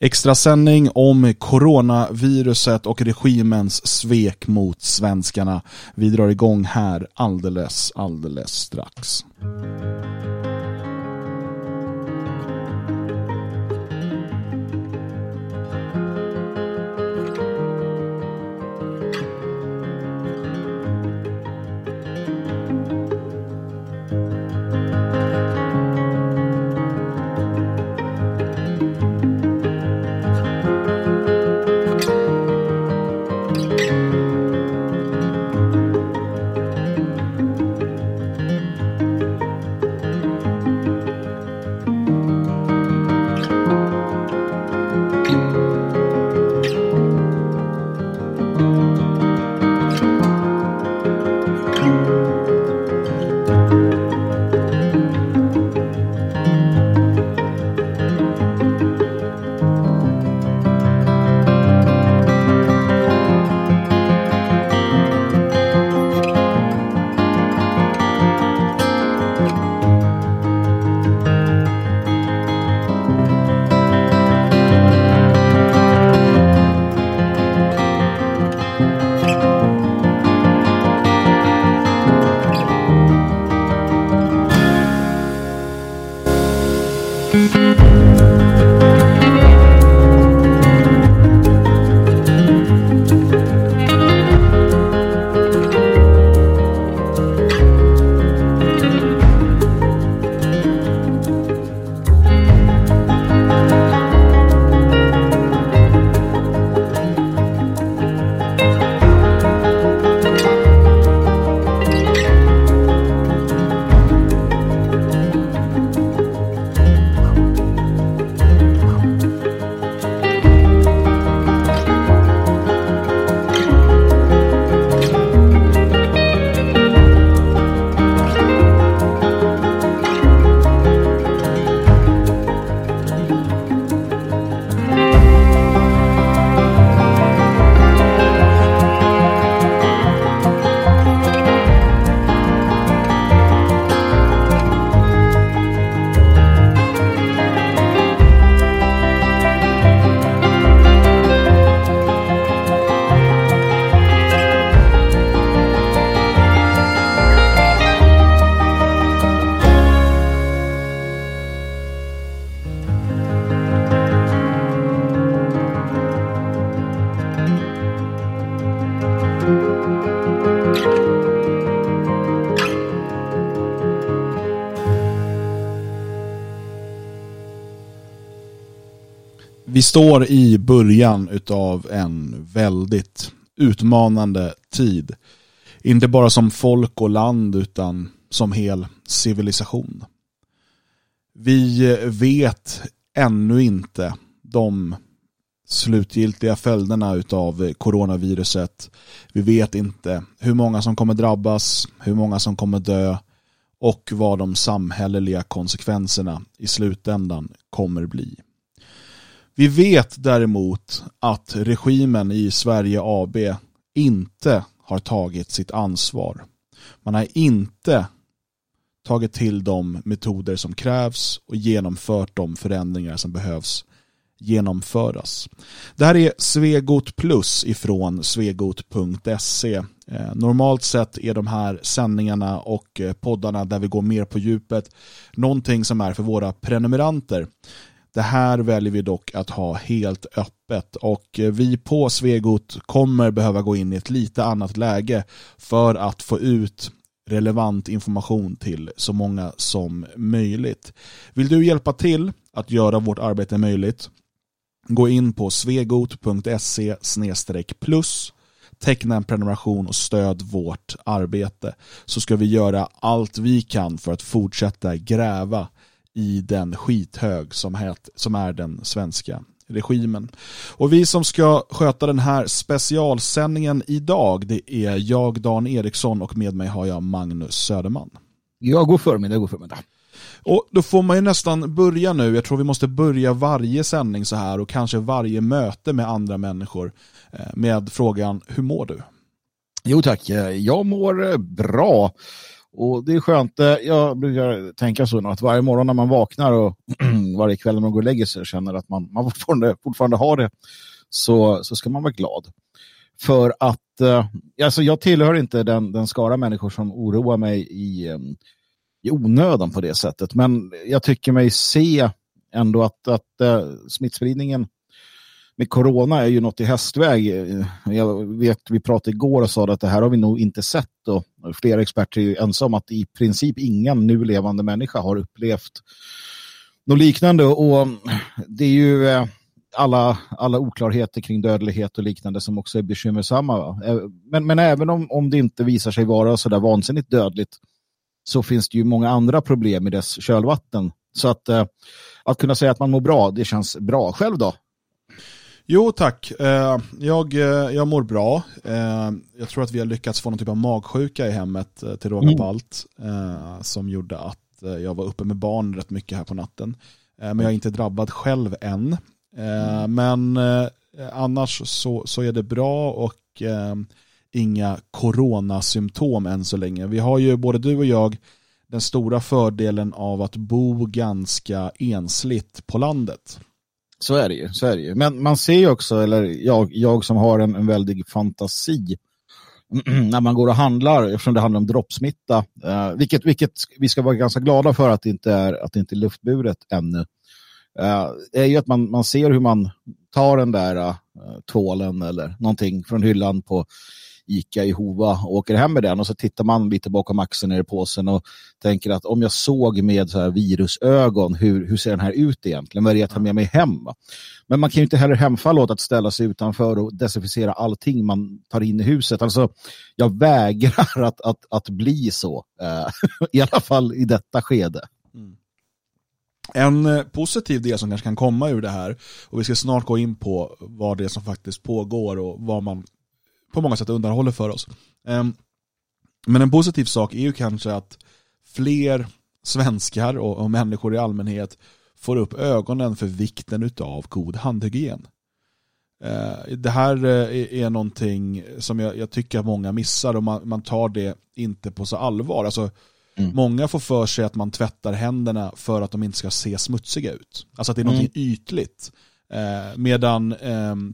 Extrasändning om coronaviruset och regimens svek mot svenskarna. Vi drar igång här alldeles, alldeles strax. Vi står i början utav en väldigt utmanande tid. Inte bara som folk och land utan som hel civilisation. Vi vet ännu inte de slutgiltiga följderna utav coronaviruset. Vi vet inte hur många som kommer drabbas, hur många som kommer dö och vad de samhälleliga konsekvenserna i slutändan kommer bli. Vi vet däremot att regimen i Sverige AB inte har tagit sitt ansvar. Man har inte tagit till de metoder som krävs och genomfört de förändringar som behövs genomföras. Det här är Svegot Plus ifrån svegot.se. Eh, normalt sett är de här sändningarna och eh, poddarna där vi går mer på djupet någonting som är för våra prenumeranter. Det här väljer vi dock att ha helt öppet och eh, vi på Svegot kommer behöva gå in i ett lite annat läge för att få ut relevant information till så många som möjligt. Vill du hjälpa till att göra vårt arbete möjligt? Gå in på svegot.se plus teckna en prenumeration och stöd vårt arbete så ska vi göra allt vi kan för att fortsätta gräva i den skithög som, het, som är den svenska regimen. Och vi som ska sköta den här specialsändningen idag det är jag Dan Eriksson och med mig har jag Magnus Söderman. Ja, god förmiddag, god förmiddag. Och då får man ju nästan börja nu, jag tror vi måste börja varje sändning så här och kanske varje möte med andra människor eh, med frågan hur mår du? Jo tack, jag mår bra och det är skönt. Eh, jag brukar tänka så att varje morgon när man vaknar och varje kväll när man går och lägger sig och känner att man, man fortfarande, fortfarande har det så, så ska man vara glad. För att eh, alltså jag tillhör inte den, den skara människor som oroar mig i, eh, i onödan på det sättet. Men jag tycker mig se ändå att, att eh, smittspridningen med corona är ju något i hästväg. Jag vet, vi pratade igår och sa att det här har vi nog inte sett och flera experter är ju ensamma om att i princip ingen nu levande människa har upplevt något liknande och det är ju eh, alla, alla oklarheter kring dödlighet och liknande som också är bekymmersamma. Va? Eh, men, men även om, om det inte visar sig vara så där vansinnigt dödligt så finns det ju många andra problem i dess kölvatten. Så att, eh, att kunna säga att man mår bra, det känns bra. Själv då? Jo tack, eh, jag, eh, jag mår bra. Eh, jag tror att vi har lyckats få någon typ av magsjuka i hemmet till råga på mm. allt. Som gjorde att jag var uppe med barn rätt mycket här på natten. Men jag är inte drabbad själv än. Mm. Men annars så, så är det bra och inga coronasymptom än så länge. Vi har ju både du och jag den stora fördelen av att bo ganska ensligt på landet. Så är det ju. Så är det ju. Men man ser ju också, eller jag, jag som har en, en väldig fantasi, när man går och handlar, eftersom det handlar om droppsmitta, eh, vilket, vilket vi ska vara ganska glada för att det inte är, att det inte är luftburet ännu, eh, är ju att man, man ser hur man tar den där eh, tvålen eller någonting från hyllan på Ica i Hova och åker hem med den och så tittar man lite bakom axeln ner i påsen och tänker att om jag såg med så här virusögon, hur, hur ser den här ut egentligen? Vad är det jag tar med mig hem? Men man kan ju inte heller hemfalla åt att ställa sig utanför och desinficera allting man tar in i huset. Alltså, jag vägrar att, att, att bli så, eh, i alla fall i detta skede. Mm. En eh, positiv del som kanske kan komma ur det här, och vi ska snart gå in på vad det är som faktiskt pågår och vad man på många sätt undanhåller för oss. Ehm, men en positiv sak är ju kanske att fler svenskar och, människor i allmänhet får upp ögonen för vikten av god handhygien. Ehm, det här eh, är någonting som jag, tycker att många missar och man, tar det inte på så allvar. Alltså, mm. Många får för sig att man tvättar händerna för att de inte ska se smutsiga ut. Alltså att det är någonting mm. ytligt. Ehm, medan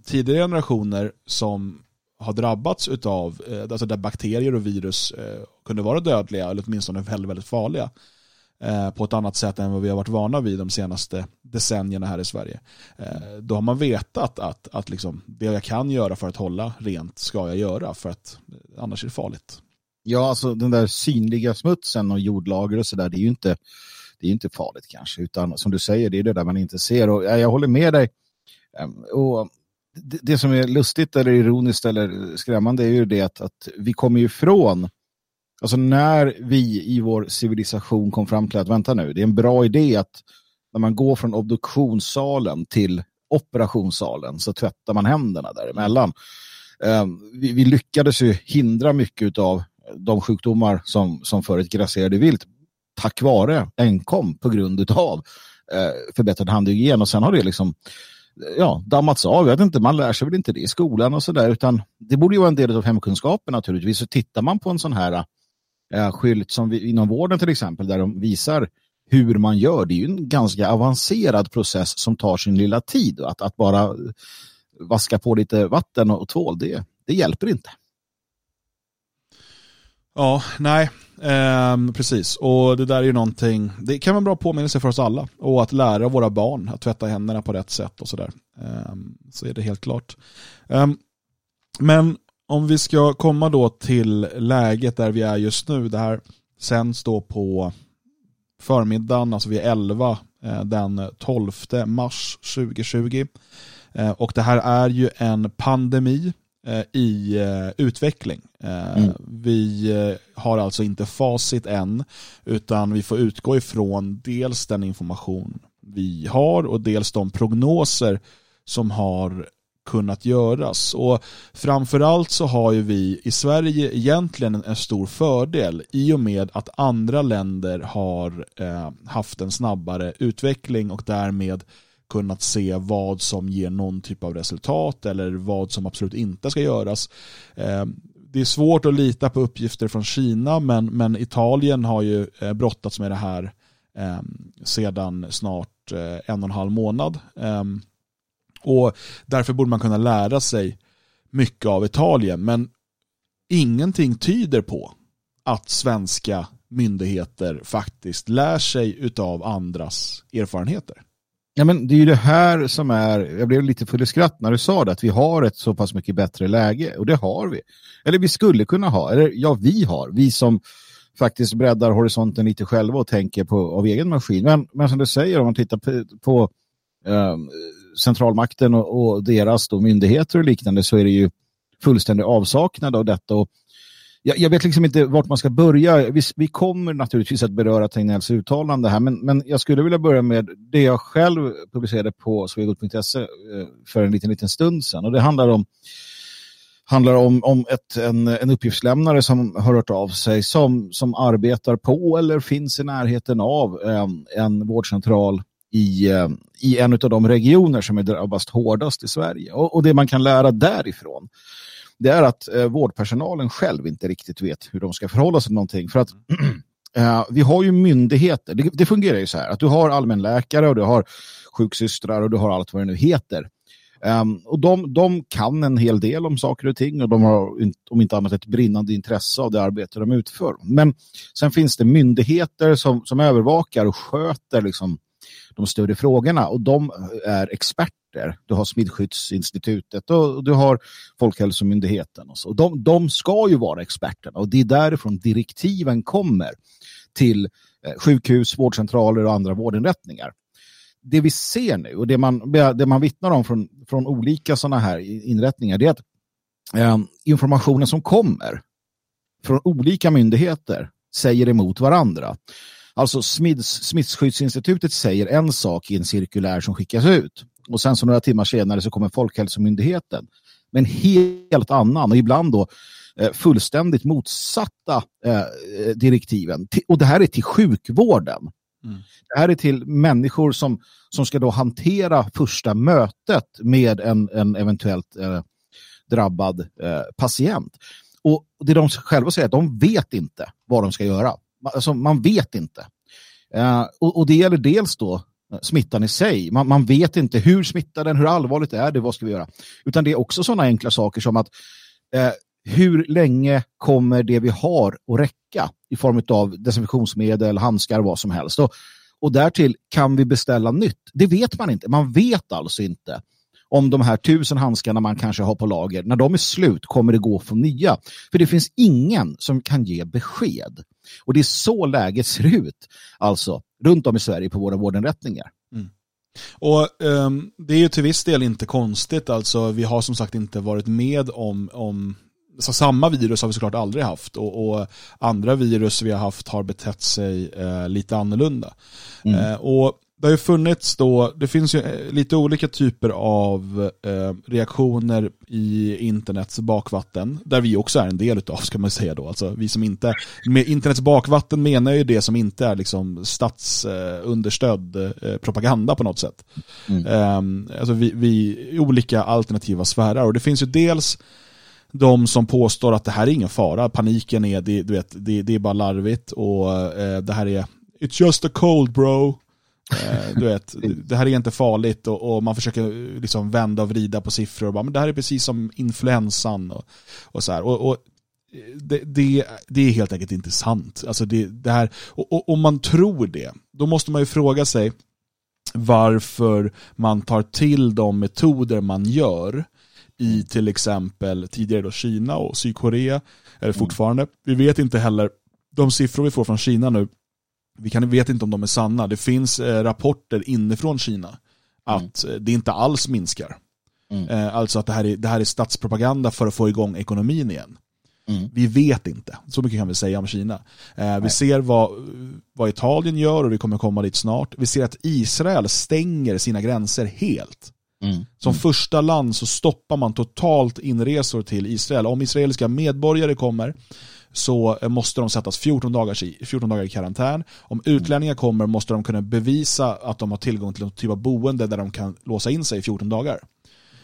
tidigare generationer som har drabbats av, eh, alltså där bakterier och virus eh, kunde vara dödliga eller åtminstone väldigt, väldigt farliga eh, på ett annat sätt än vad vi har varit vana vid de senaste decennierna här i Sverige. Då har man vetat att, att liksom, det jag kan göra för att hålla rent ska jag göra för att annars är det farligt. Ja, alltså den där synliga smutsen och jordlager och sådär, det är ju inte, det är inte farligt kanske, utan som du säger, det är det där man inte ser och jag håller med dig. Ehm, och det, det, som är lustigt eller ironiskt eller skrämmande är ju det att, att vi kommer ifrån Alltså när vi i vår civilisation kom fram till att vänta nu, det är en bra idé att när man går från obduktionssalen till operationssalen så tvättar man händerna däremellan. Ehm, vi, vi lyckades ju hindra mycket av de sjukdomar som, som förut grasserade vilt tack vare enkom på grund av eh, förbättrad handhygien och sen har det liksom ja, dammats av. Jag vet inte, man lär sig väl inte det i skolan och sådär, utan det borde ju vara en del av hemkunskapen naturligtvis. Så tittar man på en sån här äh, skylt som vi, inom vården till exempel, där de visar hur man gör, det är ju en ganska avancerad process som tar sin lilla tid. Att, att bara vaska på lite vatten och tvål, det, det hjälper inte. Ja, nej, eh, precis. Och det där är ju någonting, det kan vara en bra påminnelse för oss alla. Och att lära våra barn att tvätta händerna på rätt sätt och sådär. Eh, så är det helt klart. Eh, men om vi ska komma då till läget där vi är just nu. Det här sänds då på förmiddagen, alltså vid 11 eh, den 12 mars 2020. Eh, och det här är ju en pandemi i eh, utveckling. Eh, mm. Vi har alltså inte facit än, utan vi får utgå ifrån dels den information vi har och dels de prognoser som har kunnat göras. Och framförallt så har ju vi i Sverige egentligen en stor fördel i och med att andra länder har haft en snabbare utveckling och därmed kunnat se vad som ger någon typ av resultat eller vad som absolut inte ska göras. Ehm, det är svårt att lita på uppgifter från Kina men, men Italien har ju eh, brottats med det här ehm, sedan snart eh, en och en halv månad. Ehm, och därför borde man kunna lära sig mycket av Italien men ingenting tyder på att svenska myndigheter faktiskt lär sig av andras erfarenheter. Ja, men det är ju det här som är, jag blev lite full i skratt när du sa det, att vi har ett så pass mycket bättre läge och det har vi. Eller vi skulle kunna ha, eller ja vi har, vi som faktiskt breddar horisonten lite själva och tänker på av egen maskin. Men, men som du säger, om man tittar på, på eh, centralmakten och, och, deras då, myndigheter och liknande så är det ju fullständig avsaknad av detta. Och jag, jag, vet liksom inte vart man ska börja. Vi, vi kommer naturligtvis att beröra Tegnells uttalande här, men, men jag skulle vilja börja med det jag själv publicerade på svegot.se eh, för en liten, liten stund sedan. Och det handlar om handlar om, om ett, en, en uppgiftslämnare som har hört av sig som, som arbetar på eller finns i närheten av en, eh, en vårdcentral i, eh, i en av de regioner som är drabbast hårdast i Sverige. Och, och det man kan lära därifrån det är att eh, vårdpersonalen själv inte riktigt vet hur de ska förhålla sig till någonting. För att eh, vi har ju myndigheter, det, det, fungerar ju så här att du har allmänläkare och du har sjuksystrar och du har allt vad det nu heter. Um, och de, de kan en hel del om saker och ting och de har om inte annat ett brinnande intresse av det arbete de utför. Men sen finns det myndigheter som, som övervakar och sköter liksom, de större frågorna och de är experter. Du har Smittskyddsinstitutet och du har Folkhälsomyndigheten. Och så. De, de ska ju vara experterna och det är därifrån direktiven kommer till eh, sjukhus, vårdcentraler och andra vårdinrättningar. Det vi ser nu och det man, det man vittnar om från, från olika sådana här inrättningar det är att eh, informationen som kommer från olika myndigheter säger emot varandra. Alltså Smittskyddsinstitutet säger en sak i en cirkulär som skickas ut. Och sen så några timmar senare så kommer Folkhälsomyndigheten med en helt annan och ibland då eh, fullständigt motsatta eh, direktiven. Och det här är till sjukvården. Mm. Det här är till människor som, som ska då hantera första mötet med en, en eventuellt eh, drabbad eh, patient. Och det de själva säger att de vet inte vad de ska göra. Alltså, man vet inte. Uh, och, och, det gäller dels då eh, smittan i sig. Man, man, vet inte hur smittar den, hur allvarligt är det, vad ska vi göra? Utan det är också sådana enkla saker som att uh, hur länge kommer det vi har att räcka i form av desinfektionsmedel, handskar, vad som helst. Och, och därtill kan vi beställa nytt. Det vet man inte. Man vet alltså inte om de här tusen handskarna man kanske har på lager, när de är slut kommer det gå att få nya. För det finns ingen som kan ge besked. Och det är så läget ser ut, alltså runt om i Sverige på våra vårdinrättningar. Mm. Och um, Det är ju till viss del inte konstigt, alltså vi har som sagt inte varit med om, om så samma virus har vi såklart aldrig haft och, och, andra virus vi har haft har betett sig eh, lite annorlunda. Mm. Eh, och det har ju funnits då, det finns ju eh, lite olika typer av eh, reaktioner i internets bakvatten, där vi också är en del utav ska man säga då. Alltså vi som inte, med internets bakvatten menar ju det som inte är liksom statsunderstödd eh, propaganda på något sätt. Mm. Eh, alltså vi, vi, olika alternativa sfärer och det finns ju dels de som påstår att det här är ingen fara, paniken är, det, du vet, det, det är bara larvigt och eh, det här är It's just a cold bro. Eh, du vet, det här är inte farligt och, och, man försöker eh, liksom vända och vrida på siffror och bara, men det här är precis som influensan och, och så här. Och, och eh, det, det, det, är helt enkelt inte sant. Alltså det, det här, och, om man tror det, då måste man ju fråga sig varför man tar till de metoder man gör i till exempel tidigare då Kina och Sydkorea, eller fortfarande. Vi vet inte heller, de siffror vi får från Kina nu vi kan, vet inte om de är sanna. Det finns eh, rapporter inifrån Kina att mm. det inte alls minskar. Mm. Eh, alltså att det här, är, det här är statspropaganda för att få igång ekonomin igen. Mm. Vi vet inte, så mycket kan vi säga om Kina. Eh, vi ser vad, vad Italien gör och vi kommer komma dit snart. Vi ser att Israel stänger sina gränser helt. Mm. Som mm. första land så stoppar man totalt inresor till Israel. Om israeliska medborgare kommer så måste de sättas 14 dagar, i, 14 dagar i karantän. Om utlänningar kommer måste de kunna bevisa att de har tillgång till någon typ av boende där de kan låsa in sig i 14 dagar.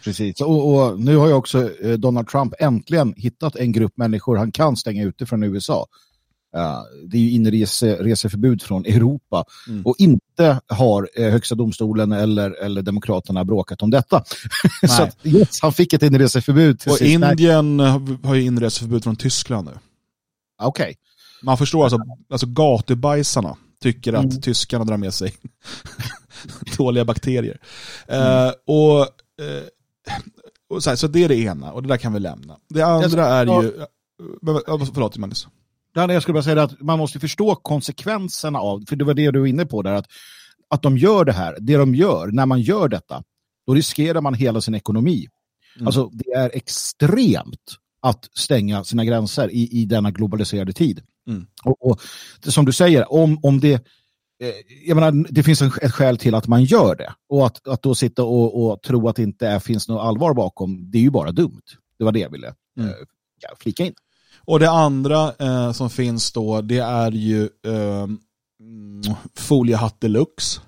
Precis, och, och, nu har ju också eh, Donald Trump äntligen hittat en grupp människor han kan stänga ute från USA. Uh, det är ju inreseförbud från Europa mm. och inte har uh, Högsta domstolen eller, eller Demokraterna bråkat om detta. så att, yes, han fick ett inreseförbud. och Indien har ju inreseförbud från Tyskland nu. Okej. Okay. Man förstår alltså, alltså gatubajsarna tycker att mm. tyskarna drar med sig dåliga bakterier. Mm. Uh, och, och så, här, så det är det ena, och det där kan vi lämna. Det andra är ju... Förlåt, Magnus. Jag skulle bara säga att man måste förstå konsekvenserna av, för det var det du var inne på där, att, att de gör det här, det de gör, när man gör detta, då riskerar man hela sin ekonomi. Mm. Alltså det är extremt att stänga sina gränser i, i denna globaliserade tid. Mm. Och, och som du säger, om, om det eh, jag menar, det finns en, ett skäl till att man gör det. Och att, att då sitta och, och tro att det inte är, finns något allvar bakom, det är ju bara dumt. Det var det jag ville mm. eh, flika in. Och det andra eh, som finns då, det är ju eh, foliehatt deluxe.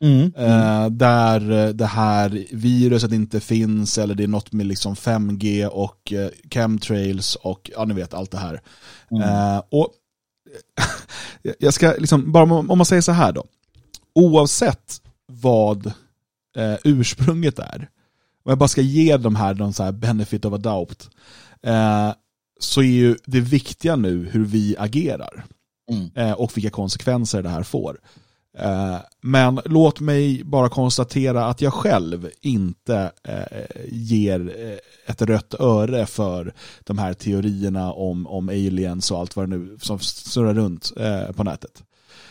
Mm. Eh, där det här viruset inte finns eller det är något med liksom 5G och eh, chemtrails och ja ni vet allt det här. Mm. Eh, och jag ska liksom, bara om man säger så här då. Oavsett vad eh, ursprunget är, om jag bara ska ge de här någon så här benefit of a doubt, så är ju det viktiga nu hur vi agerar. Mm. Och vilka konsekvenser det här får. Eh, men låt mig bara konstatera att jag själv inte eh, ger ett rött öre för de här teorierna om, om aliens och allt vad det nu som snurrar runt på nätet.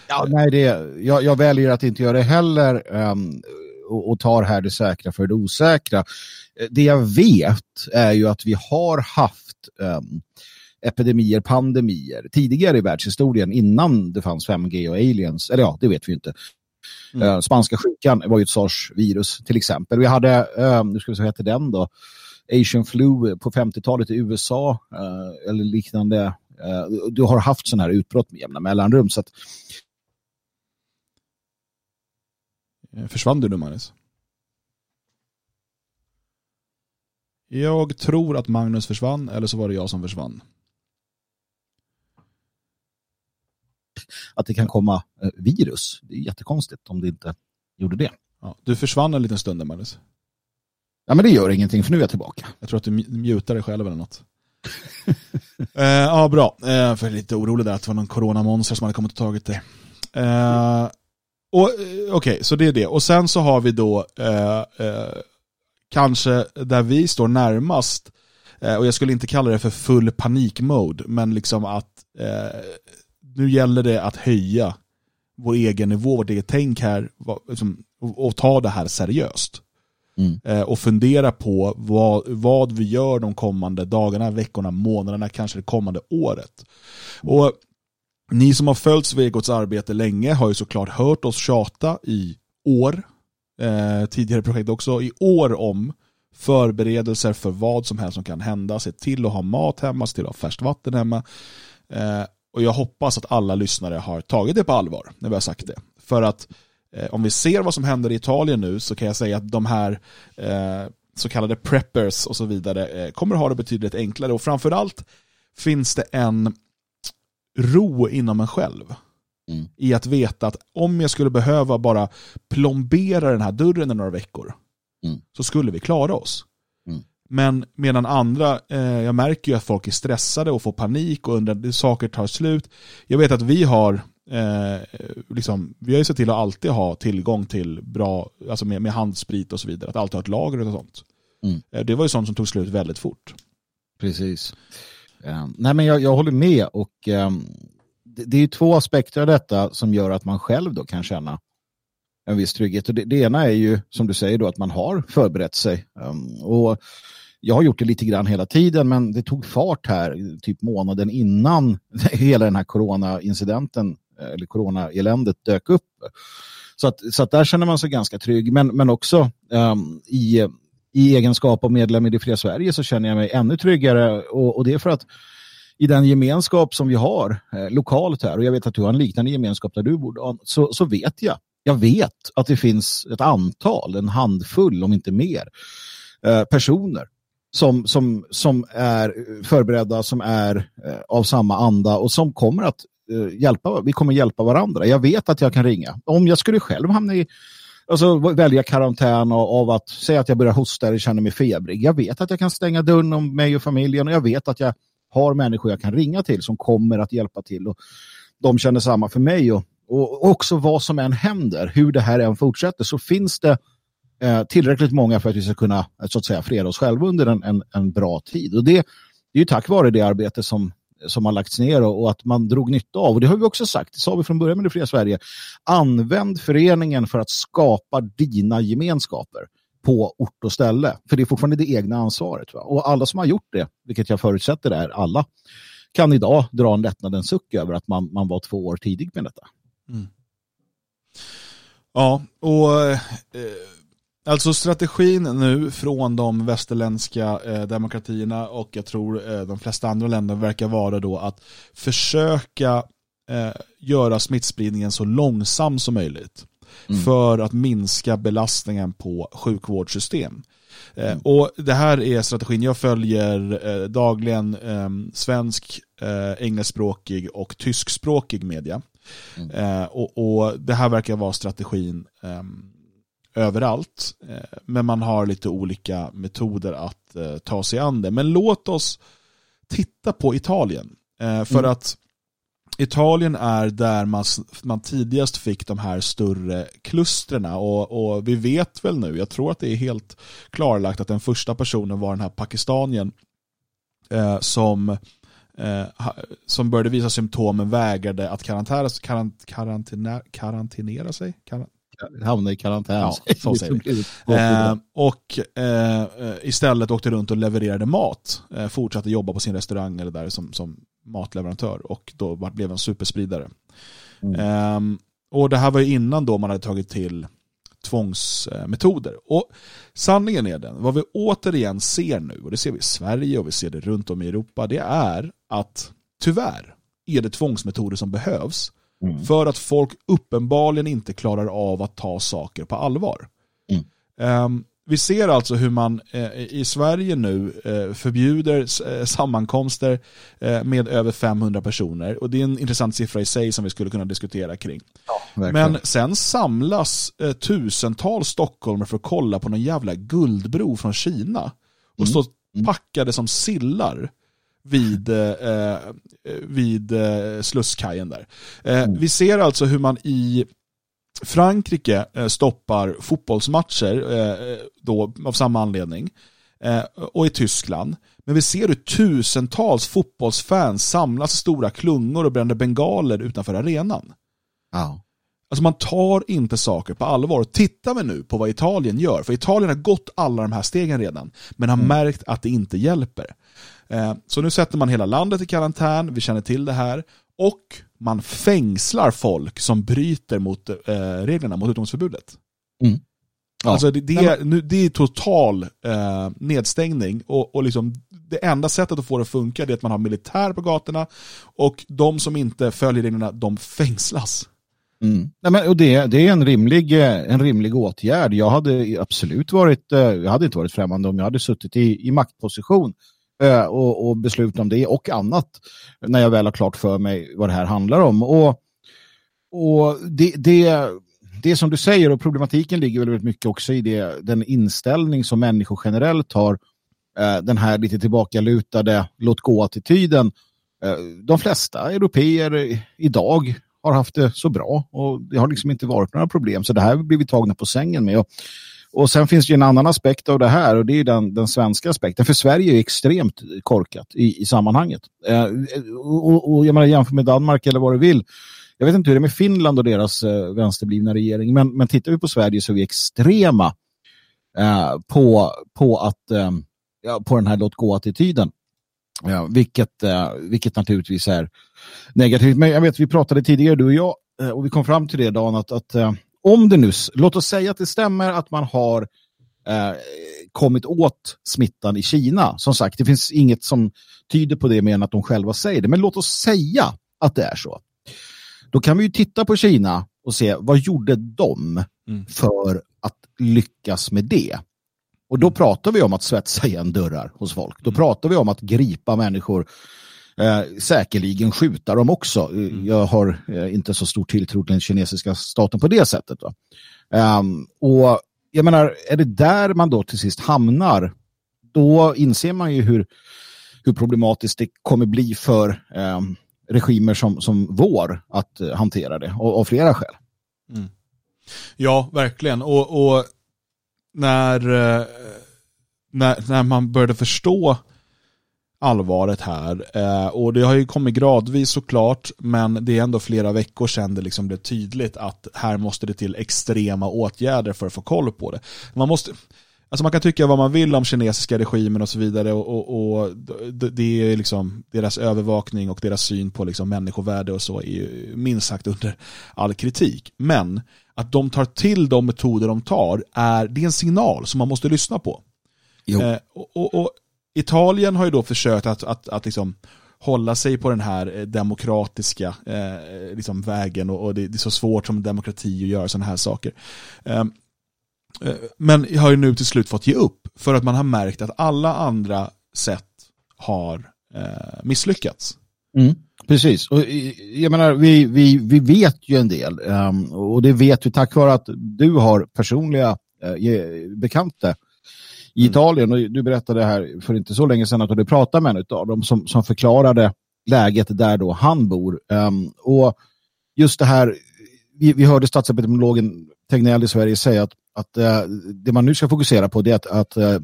Ja, nej, det, jag, jag väljer att inte göra det heller um, och, och tar här det säkra för det osäkra. Det jag vet är ju att vi har haft um, epidemier, pandemier tidigare i världshistorien innan det fanns 5G och aliens. Eller ja, det vet vi inte. Mm. Uh, spanska sjukan var ju ett sars-virus till exempel. Vi hade, uh, nu ska vi se vad heter den då, Asian flu på 50-talet i USA uh, eller liknande. du har haft sådana här utbrott med jämna mellanrum. Så att... Försvann du nu Magnus? Jag tror att Magnus försvann, eller så var det jag som försvann. Att det kan komma eh, virus, det är jättekonstigt om det inte gjorde det. Ja, du försvann en liten stund, Magnus. Ja, men det gör ingenting, för nu är jag tillbaka. Jag tror att du mutar dig själv eller något. eh, ja, bra. Eh, för jag är lite orolig där att det var någon coronamonster som hade kommit och tagit dig. Eh, eh Okej, okay, så det är det. Och sen så har vi då eh, eh kanske där vi står närmast, eh, och jag skulle inte kalla det för full panikmode, men liksom att nu gäller det att höja vår egen nivå, vårt eget tänk här liksom, och, ta det här seriöst. Mm. Eh, och fundera på vad, vad vi gör de kommande dagarna, veckorna, månaderna, kanske det kommande året. Och ni som har följt Svegots arbete länge har ju såklart hört oss tjata i år eh, tidigare projekt också, i år om förberedelser för vad som helst som kan hända. Se till att ha mat hemma, se till att ha färskt vatten hemma. Eh, och jag hoppas att alla lyssnare har tagit det på allvar när vi har sagt det. För att eh, om vi ser vad som händer i Italien nu så kan jag säga att de här eh, så kallade preppers och så vidare eh, kommer ha det betydligt enklare och framförallt finns det en ro inom en själv Mm. I att veta att om jag skulle behöva bara plombera den här dörren i några veckor mm. så skulle vi klara oss. Men medan andra, eh, jag märker ju att folk är stressade och får panik och undrar saker tar slut. Jag vet att vi har eh, liksom, vi har ju sett till att alltid ha tillgång till bra, alltså med, med handsprit och så vidare, att alltid ha ett lager och sånt. Mm. Eh, det var ju sånt som tog slut väldigt fort. Precis. Um, nej men jag, jag håller med och um, det är två aspekter av detta som gör att man själv då kan känna en viss trygghet. Och det, det ena är ju, som du säger, då, att man har förberett sig. Um, och jag har gjort det lite grann hela tiden, men det tog fart här typ månaden innan hela den här corona-incidenten eh, eller corona-eländet dök upp. Så att, så att där känner man sig ganska trygg, men, men också um, i, i egenskap av medlem i Det fria Sverige så känner jag mig ännu tryggare och, och det är för att i den gemenskap som vi har eh, lokalt här och jag vet att du har en liknande gemenskap där du bor så, så vet jag, jag vet att det finns ett antal, en handfull om inte mer eh, personer som, som, som är förberedda, som är eh, av samma anda och som kommer att eh, hjälpa, vi kommer hjälpa varandra. Jag vet att jag kan ringa. Om jag skulle själv hamna i Alltså välja karantän av att säga att jag börjar hosta eller känner mig febrig. Jag vet att jag kan stänga dörren om mig och familjen och jag vet att jag har människor jag kan ringa till som kommer att hjälpa till och de känner samma för mig och, och också vad som än händer, hur det här än fortsätter så finns det eh, tillräckligt många för att vi ska kunna eh, så att säga freda oss själva under en, en, en bra tid och det, det är ju tack vare det arbete som som har lagts ner och, och, att man drog nytta av. Och det har vi också sagt, det sa vi från början med det fria Sverige. Använd föreningen för att skapa dina gemenskaper på ort och ställe. För det är fortfarande det egna ansvaret. Va? Och alla som har gjort det, vilket jag förutsätter är alla, kan idag dra en lättnadens suck över att man, man var två år tidig med detta. Mm. Ja, och eh, Alltså strategin nu från de västerländska eh, demokratierna och jag tror eh, de flesta andra länder verkar vara då att försöka eh, göra smittspridningen så långsam som möjligt mm. för att minska belastningen på sjukvårdssystem. Mm. Och Det här är strategin, jag följer eh, dagligen svensk, engelskspråkig och tyskspråkig media. Mm. Och, och, Det här verkar vara strategin ehm, överallt. Eh, men man har lite olika metoder att eh, ta sig an det. Men låt oss titta på Italien. Eh, för mm. att Italien är där man, man tidigast fick de här större klusterna och, och, vi vet väl nu, jag tror att det är helt klarlagt att den första personen var den här pakistanien eh, som, eh, som började visa symptom men vägrade att karantänera, karant, karantänera, karantinera sig. Karant, hamna i karantän. Ja, så säger vi. Eh, och eh, istället åkte runt och levererade mat. Eh, fortsatte jobba på sin restaurang eller där som, som matleverantör och då blev en superspridare. Mm. Eh, och det här var ju innan då man hade tagit till tvångsmetoder. Och sanningen är den, vad vi återigen ser nu, och det ser vi i Sverige och vi ser det runt om i Europa, det är att tyvärr är det tvångsmetoder som behövs Mm. För att folk uppenbarligen inte klarar av att ta saker på allvar. Mm. Um, vi ser alltså hur man eh, i Sverige nu eh, förbjuder eh, sammankomster med över 500 personer. Och det är en intressant siffra i sig som vi skulle kunna diskutera kring. Ja, Men sen samlas tusentals stockholmare för att kolla på någon jävla guldbro från Kina. Och mm. står mm. packade som sillar vid, eh, vid eh, Slusskajen där. Eh, mm. Vi ser alltså hur man i Frankrike eh, stoppar fotbollsmatcher eh, då, av samma anledning. och i Tyskland. Men vi ser hur tusentals fotbollsfans samlas i stora klungor och bränner bengaler utanför arenan. Ja. Alltså man tar inte saker på allvar. Tittar vi nu på vad Italien gör, för Italien har gått alla de här stegen redan, men har mm. märkt att det inte hjälper. Eh, så nu sätter man hela landet i karantän, vi känner till det här, och man fängslar folk som bryter mot eh, reglerna, mot utomhusförbudet. Mm. Ja. Alltså det, det, är, nu, det är total eh, nedstängning och, och liksom det enda sättet att få det att funka är att man har militär på gatorna och de som inte följer reglerna, de fängslas. Mm. Nej, men, och det, det är en rimlig, en rimlig åtgärd. Jag hade absolut varit, jag hade inte varit främmande om jag hade suttit i, i maktposition Eh, Eh, och, och beslut om det och annat när jag väl har klart för mig vad det här handlar om. Och, och det, det, det som du säger och problematiken ligger väldigt mycket också i det, den inställning som människor generellt har, eh, den här lite tillbakalutade låt gå-attityden. Eh, de flesta europeer idag har haft det så bra och det har liksom inte varit några problem så det här blir vi tagna på sängen med. Och och sen finns det en annan aspekt av det här och det är den, den svenska aspekten. För Sverige är extremt korkat i, i sammanhanget. Eh, och, och jag menar jämför med Danmark eller vad du vill. Jag vet inte hur det är med Finland och deras eh, vänsterblivna regering. Men, men tittar vi på Sverige så är vi extrema eh, på, på, att, eh, på den här låt gå-attityden. Ja, vilket, eh, vilket naturligtvis är negativt. Men jag vet, vi pratade tidigare, du och jag, eh, och vi kom fram till det, Dan, att, att eh, om det nu, låt oss säga att det stämmer att man har eh, kommit åt smittan i Kina. Som sagt, det finns inget som tyder på det mer än att de själva säger det. Men låt oss säga att det är så. Då kan vi ju titta på Kina och se vad gjorde de mm. för att lyckas med det. Och då pratar vi om att svetsa igen dörrar hos folk. Då pratar vi om att gripa människor, eh, säkerligen skjuta dem också. Jag har eh, inte så stor tilltro till den kinesiska staten på det sättet. Um, och jag menar, är det där man då till sist hamnar, då inser man ju hur, hur problematiskt det kommer bli för um, regimer som, som vår att uh, hantera det, av flera skäl. Mm. Ja, verkligen. Och, och när, uh, när, när man började förstå allvaret här. Eh, och det har ju kommit gradvis såklart, men det är ändå flera veckor sedan det liksom blev tydligt att här måste det till extrema åtgärder för att få koll på det. Man måste, Alltså man kan tycka vad man vill om kinesiska regimen och så vidare och, och, och det är liksom deras övervakning och deras syn på liksom människovärde och så är ju minst sagt under all kritik. Men att de tar till de metoder de tar är, det är en signal som man måste lyssna på. Eh, och, och, Italien har ju då försökt att, att, att liksom hålla sig på den här eh, demokratiska eh, liksom vägen och, och det, det, är så svårt som demokrati att göra sådana här saker. Ehm, eh, men har ju nu till slut fått ge upp för att man har märkt att alla andra sätt har eh, misslyckats. Mm, precis, och eh, jag menar vi, vi, vi vet ju en del um, och det vet vi tack vare att du har personliga uh, bekanta i. Italien. Och du berättade här för inte så länge sedan att du pratade med en av dem som, som förklarade läget där då han bor. Um, och just det här, vi, vi hörde statsepidemiologen Tegnell i Sverige säga att, att uh, det man nu ska fokusera på är att, att uh,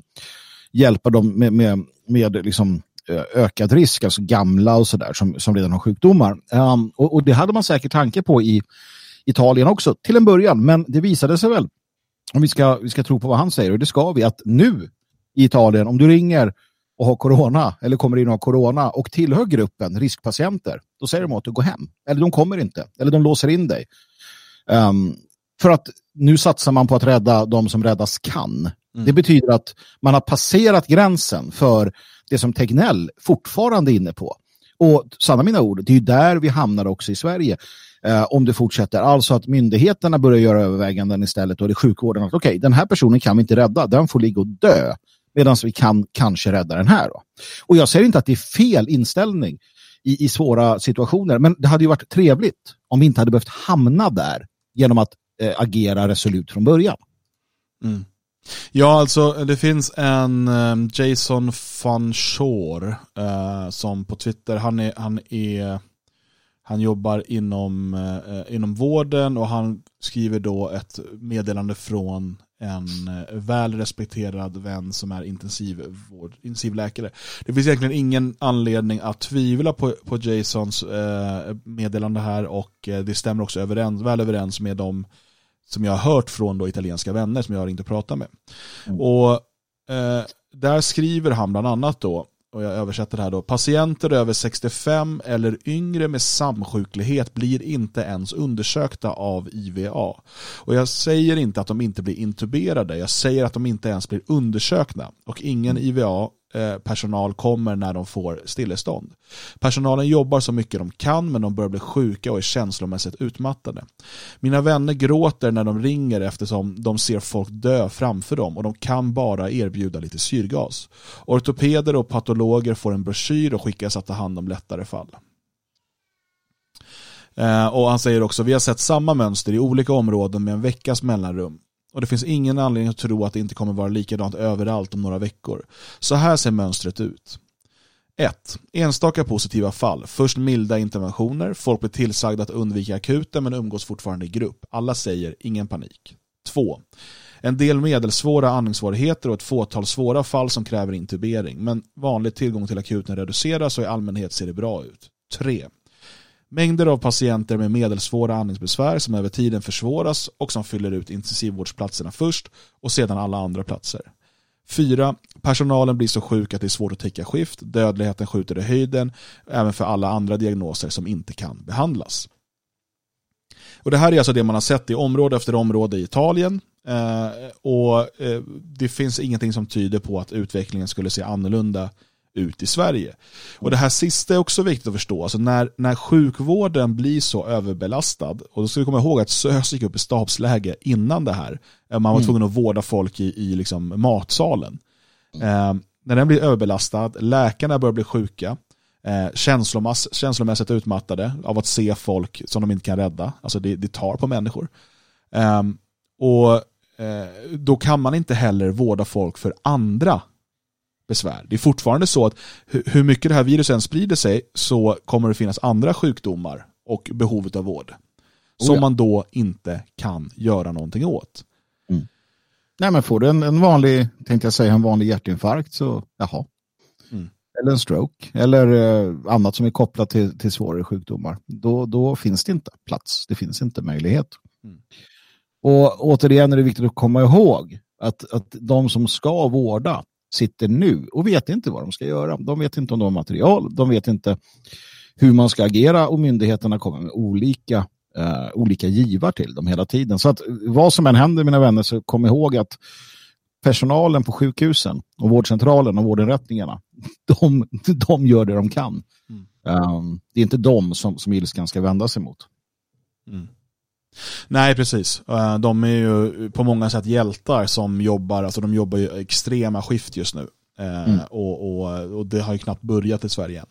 hjälpa dem med, med, med liksom, uh, ökad risk, alltså gamla och sådär som, som redan har sjukdomar. Um, och, och, det hade man säkert tanke på i Italien också till en början, men det visade sig väl om vi ska, vi ska tro på vad han säger, och det ska vi, att nu i Italien, om du ringer och har corona eller kommer in och har corona och tillhör gruppen riskpatienter, då säger de att du går hem. Eller de kommer inte, eller de låser in dig. Um, för att nu satsar man på att rädda de som räddas kan. Mm. Det betyder att man har passerat gränsen för det som Tegnell fortfarande är inne på. Och sanna mina ord, det är ju där vi hamnar också i Sverige eh, om det fortsätter. Alltså att myndigheterna börjar göra överväganden istället och det är sjukvården att okej, okay, den här personen kan vi inte rädda, den får ligga och dö. Medan vi kan kanske rädda den här. Då. Och jag säger inte att det är fel inställning i, i svåra situationer, men det hade ju varit trevligt om vi inte hade behövt hamna där genom att eh, agera resolut från början. Mm. Ja, alltså det finns en ehm, Jason van Shore eh, som på Twitter, han är, han är han jobbar inom, eh, inom vården och han skriver då ett meddelande från en eh, väl respekterad vän som är intensivvård, intensivläkare. Det finns egentligen ingen anledning att tvivla på, på Jasons eh, meddelande här och eh, det stämmer också överens, väl överens med de som jag har hört från då italienska vänner som jag har inte pratat med. Mm. Och eh, där skriver han bland annat då och jag översätter det här då, patienter över 65 eller yngre med samsjuklighet blir inte ens undersökta av IVA. Och jag säger inte att de inte blir intuberade, jag säger att de inte ens blir undersökta. Och ingen IVA Eh, personal kommer när de får stillestånd. Personalen jobbar så mycket de kan men de börjar bli sjuka och är känslomässigt utmattade. Mina vänner gråter när de ringer eftersom de ser folk dö framför dem och de kan bara erbjuda lite syrgas. Ortopeder och patologer får en broschyr och skickas att ta hand om lättare fall. Eh, och han säger också, vi har sett samma mönster i olika områden med en veckas mellanrum. Och det finns ingen anledning att tro att det inte kommer vara likadant överallt om några veckor. Så här ser mönstret ut. 1. Enstaka positiva fall. Först milda interventioner. Folk blir tillsagda att undvika akuten men umgås fortfarande i grupp. Alla säger ingen panik. 2. En del medelsvåra andningssvårigheter och ett fåtal svåra fall som kräver intubering. Men vanlig tillgång till akuten reduceras och i allmänhet ser det bra ut. 3. Mängder av patienter med medelsvåra andningsbesvär som över tiden försvåras och som fyller ut intensivvårdsplatserna först och sedan alla andra platser. 4. Personalen blir så sjuk att det är svårt att täcka skift. Dödligheten skjuter i höjden även för alla andra diagnoser som inte kan behandlas. Och Det här är alltså det man har sett i område efter område i Italien. Eh, och eh, Det finns ingenting som tyder på att utvecklingen skulle se annorlunda ut i Sverige. Och det här sista är också viktigt att förstå. Alltså när, när sjukvården blir så överbelastad, och då ska vi komma ihåg att SÖS gick upp i stabsläge innan det här. Man var mm. tvungen att vårda folk i, i liksom matsalen. Eh, när den blir överbelastad, läkarna börjar bli sjuka, eh, känslomässigt utmattade av att se folk som de inte kan rädda. Alltså det, det tar på människor. Eh, och eh, då kan man inte heller vårda folk för andra besvär. Det är fortfarande så att hur mycket det här viruset sprider sig så kommer det finnas andra sjukdomar och behovet av vård. Oh som ja. man då inte kan göra någonting åt. Mm. Nej men får du en, en, vanlig, tänkte jag säga, en vanlig hjärtinfarkt så jaha. Mm. Eller en stroke eller eh, annat som är kopplat till, till svårare sjukdomar. Då, då finns det inte plats, det finns inte möjlighet. Mm. Och återigen är det viktigt att komma ihåg att, att de som ska vårda sitter nu och vet inte vad de ska göra. De vet inte om de har material, de vet inte hur man ska agera och myndigheterna kommer med olika, uh, olika givar till dem hela tiden. Så att vad som än händer mina vänner så kom ihåg att personalen på sjukhusen och vårdcentralen och vårdinrättningarna, de, de gör det de kan. Mm. Um, det är inte de som, som ilskan ska vända sig mot. Mm. Nej, precis. Eh, de är ju på många sätt hjältar som jobbar, alltså de jobbar ju extrema skift just nu. Eh, mm. Och, och, och, det har ju knappt börjat i Sverige än.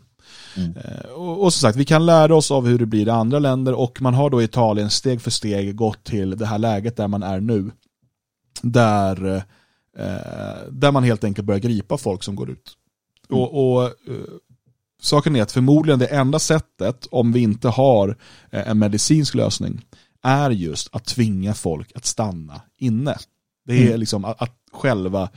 Mm. Eh, och, och som sagt, vi kan lära oss av hur det blir i andra länder och man har då i Italien steg för steg gått till det här läget där man är nu. Där, där man helt enkelt börjar gripa folk som går ut. Mm. Och, och saken är att förmodligen det enda sättet, om vi inte har en medicinsk lösning, är just att tvinga folk att stanna inne. Det är mm. liksom att, att själva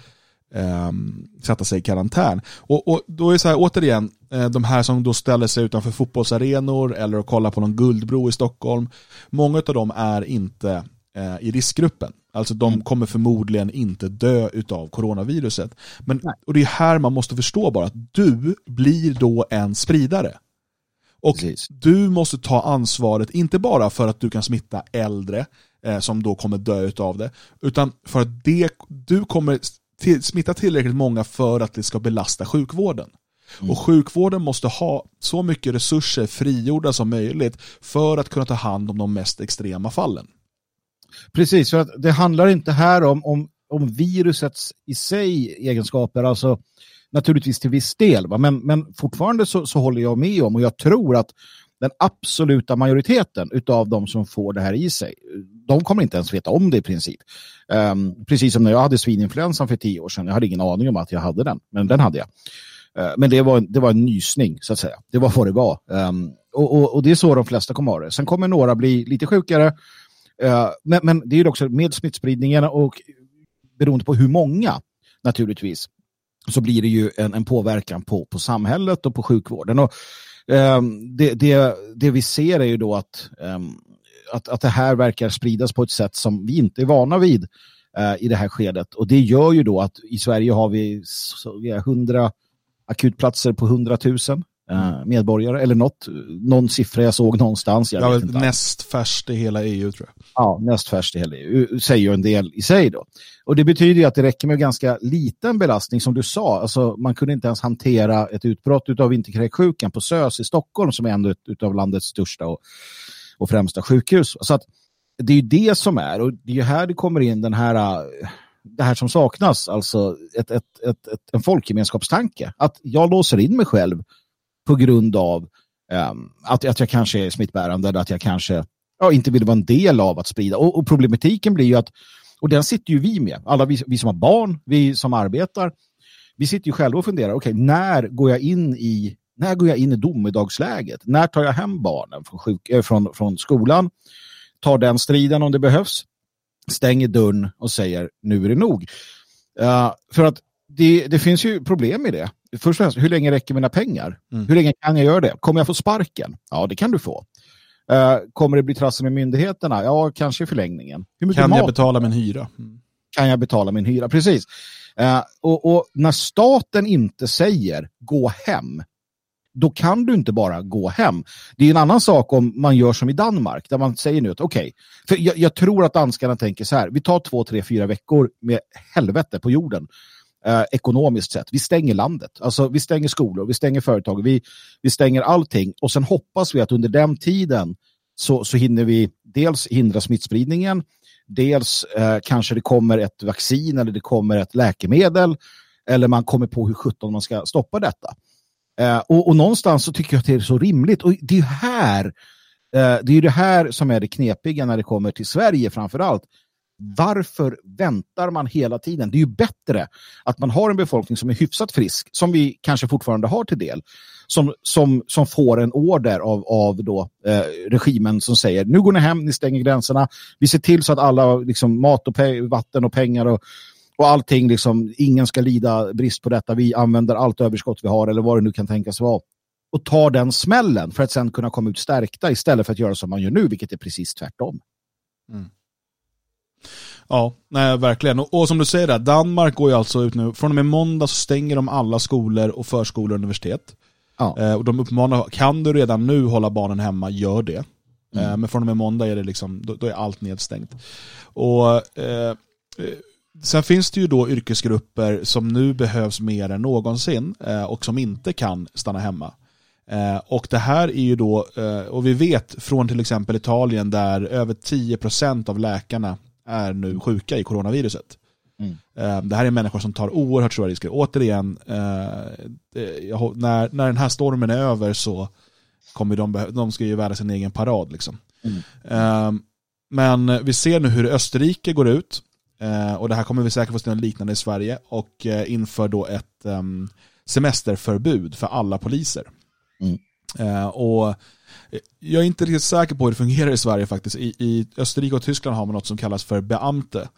um, sätta sig i karantän. Och, och då är det så här, återigen, eh, de här som då ställer sig utanför fotbollsarenor eller och kollar på någon guldbro i Stockholm, många av dem är inte eh, i riskgruppen. Alltså de mm. kommer förmodligen inte dö utav coronaviruset. Men, och det är här man måste förstå bara att du blir då en spridare. Och Precis. du måste ta ansvaret, inte bara för att du kan smitta äldre eh, som då kommer dö av det, utan för att det, du kommer till, smitta tillräckligt många för att det ska belasta sjukvården. Mm. Och sjukvården måste ha så mycket resurser frigjorda som möjligt för att kunna ta hand om de mest extrema fallen. Precis, för att det handlar inte här om, om, om virusets i sig egenskaper, alltså naturligtvis till viss del. Va? Men, men fortfarande så, så håller jag med om och jag tror att den absoluta majoriteten av de som får det här i sig, de kommer inte ens veta om det i princip. Um, precis som när jag hade svininfluensan för tio år sedan, jag hade ingen aning om att jag hade den, men den hade jag. Uh, men det var, det var en nysning, så att säga. Det var vad det var. Um, och, och, och, det är så de flesta kommer ha det. Sen kommer några bli lite sjukare, uh, men, men det är ju också med smittspridningen och beroende på hur många, naturligtvis, så blir det ju en, en påverkan på, på samhället och på sjukvården. Och, eh, det, det, det vi ser är ju då att, eh, att, att det här verkar spridas på ett sätt som vi inte är vana vid eh, i det här skedet. Och det gör ju då att i Sverige har vi, så, vi har 100 akutplatser på 100 000 uh, medborgare eller något, någon siffra jag såg någonstans. Jag ja, näst färst i hela EU tror jag. Ja, näst färst i hela EU säger ju en del i sig då. Och det betyder ju att det räcker med ganska liten belastning som du sa. Alltså, man kunde inte ens hantera ett utbrott av vinterkräksjukan på SÖS i Stockholm som är en av landets största och, och främsta sjukhus. Så att det är ju det som är och det är ju här det kommer in den här det här som saknas, alltså ett, ett, ett, ett en folkgemenskapstanke. Att jag låser in mig själv på grund av um, att, att jag kanske är smittbärande eller att jag kanske ja, inte vill vara en del av att sprida. Och, och, problematiken blir ju att, och den sitter ju vi med, alla vi, vi som har barn, vi som arbetar, vi sitter ju själva och funderar, okej, okay, när går jag in i när går jag in i domedagsläget? När tar jag hem barnen från, sjuk, äh, från, från skolan? Tar den striden om det behövs? Stänger dörren och säger nu är det nog. Uh, för att det, det, finns ju problem i det. Först och främst, hur länge räcker mina pengar? Mm. Hur länge kan jag göra det? Kommer jag få sparken? Ja, det kan du få. Uh, kommer det bli trassel med myndigheterna? Ja, kanske i förlängningen. kan jag betala min hyra? Mm. Kan jag betala min hyra? Precis. Uh, och, och, när staten inte säger gå hem, då kan du inte bara gå hem. Det är en annan sak om man gör som i Danmark, där man säger nu att okej, okay, för jag, jag, tror att danskarna tänker så här, vi tar två, tre, fyra veckor med helvete på jorden eh, ekonomiskt sett. Vi stänger landet. Alltså vi stänger skolor, vi stänger företag, vi, vi stänger allting och sen hoppas vi att under den tiden så, så hinner vi dels hindra smittspridningen, dels eh, kanske det kommer ett vaccin eller det kommer ett läkemedel eller man kommer på hur sjutton man ska stoppa detta. Eh, och, och, någonstans så tycker jag att det är så rimligt och det är här eh, det är det här som är det knepiga när det kommer till Sverige framför allt. Varför väntar man hela tiden? Det är ju bättre att man har en befolkning som är hyfsat frisk, som vi kanske fortfarande har till del, som, som, som får en order av, av då, eh, regimen som säger nu går ni hem, ni stänger gränserna, vi ser till så att alla liksom, mat och vatten och pengar och, och allting, liksom, ingen ska lida brist på detta, vi använder allt överskott vi har eller vad det nu kan tänkas vara och tar den smällen för att sen kunna komma ut stärkta istället för att göra som man gör nu, vilket är precis tvärtom. Mm. Ja, nej, verkligen. Och, och, som du säger, där, Danmark går ju alltså ut nu, från och med måndag så stänger de alla skolor och förskolor och universitet. Ja. Eh, och de uppmanar, kan du redan nu hålla barnen hemma, gör det. Mm. Eh, men från och med måndag är det liksom, då, då är allt nedstängt. Och eh, eh Sen finns det ju då yrkesgrupper som nu behövs mer än någonsin eh, och som inte kan stanna hemma. Eh, och det här är ju då, och vi vet från till exempel Italien där över 10% av läkarna är nu sjuka i coronaviruset. Mm. Eh, det här är människor som tar oerhört stora risker. Återigen, när, när den här stormen är över så kommer de, de ska ju värda sin egen parad. Liksom. Mm. Men vi ser nu hur Österrike går ut, och det här kommer vi säkert få se något liknande i Sverige, och inför då ett ehm, semesterförbud för alla poliser. Mm. Eh, och jag är inte riktigt säker på hur det fungerar i Sverige faktiskt. I, i Österrike och Tyskland har man något som kallas för beamte.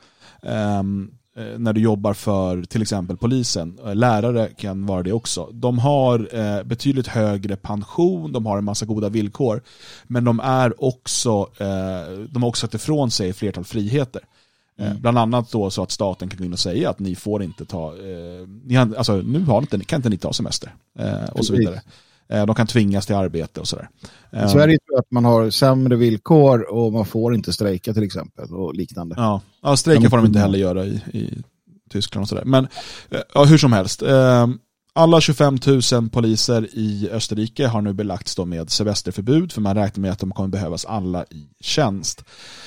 Um, när du jobbar för till exempel polisen. Eh, lärare kan vara det också. De har eh, betydligt högre pension, de har en massa goda villkor. Men de är också, eh, de har också satt ifrån sig flertal friheter. Eh, mm. Bland annat då så att staten kan gå in och säga att ni får inte ta, eh, ni har, alltså nu har inte, kan inte ni ta semester. och så vidare. Eh, de kan tvingas till arbete och sådär. I Sverige tror jag att man har sämre villkor och man får inte strejka till exempel och liknande. Ja, ja strejka får de inte heller göra i, i Tyskland och sådär. Men eh, ja, hur som helst. Eh, alla 25 000 poliser i Österrike har nu belagts med semesterförbud för man räknar med att de kommer behövas alla i tjänst.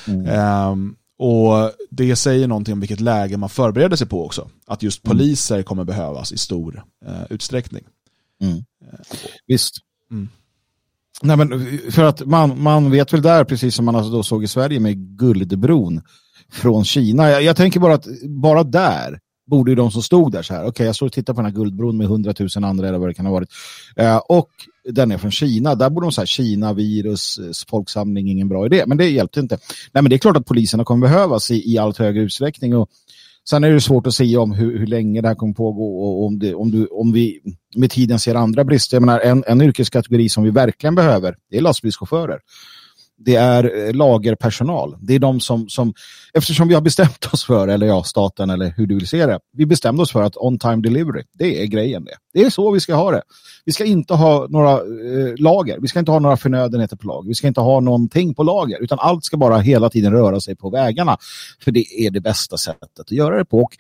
Mm. och det säger någonting om vilket läge man förbereder sig på också. Att just mm. poliser kommer behövas i stor utsträckning. Mm. Eh, visst. Mm. Nej, men eh, för att man, man vet väl där, precis som man alltså då såg i Sverige med guldbron från Kina. Jag, jag tänker bara att bara där borde ju de som stod där så här, okej okay, jag står och tittar på den här guldbron med hundratusen andra eller vad det kan ha varit. Eh, och den är från Kina, där borde de säga Kina, virus, eh, folksamling, ingen bra idé. Men det hjälpte inte. Nej men det är klart att poliserna kommer behövas i, i allt högre utsträckning och Sen är det svårt att säga om hur, hur länge det här kommer pågå och om, det, om, du, om vi med tiden ser andra brister. Jag menar, en, en yrkeskategori som vi verkligen behöver det är lastbilschaufförer det är eh, lagerpersonal. Det är de som, som, eftersom vi har bestämt oss för, eller ja, staten eller hur du vill se det, vi bestämde oss för att on-time delivery, det är grejen det. Det är så vi ska ha det. Vi ska inte ha några eh, lager, vi ska inte ha några förnödenheter på lager, vi ska inte ha någonting på lager, utan allt ska bara hela tiden röra sig på vägarna. För det är det bästa sättet att göra det på. Och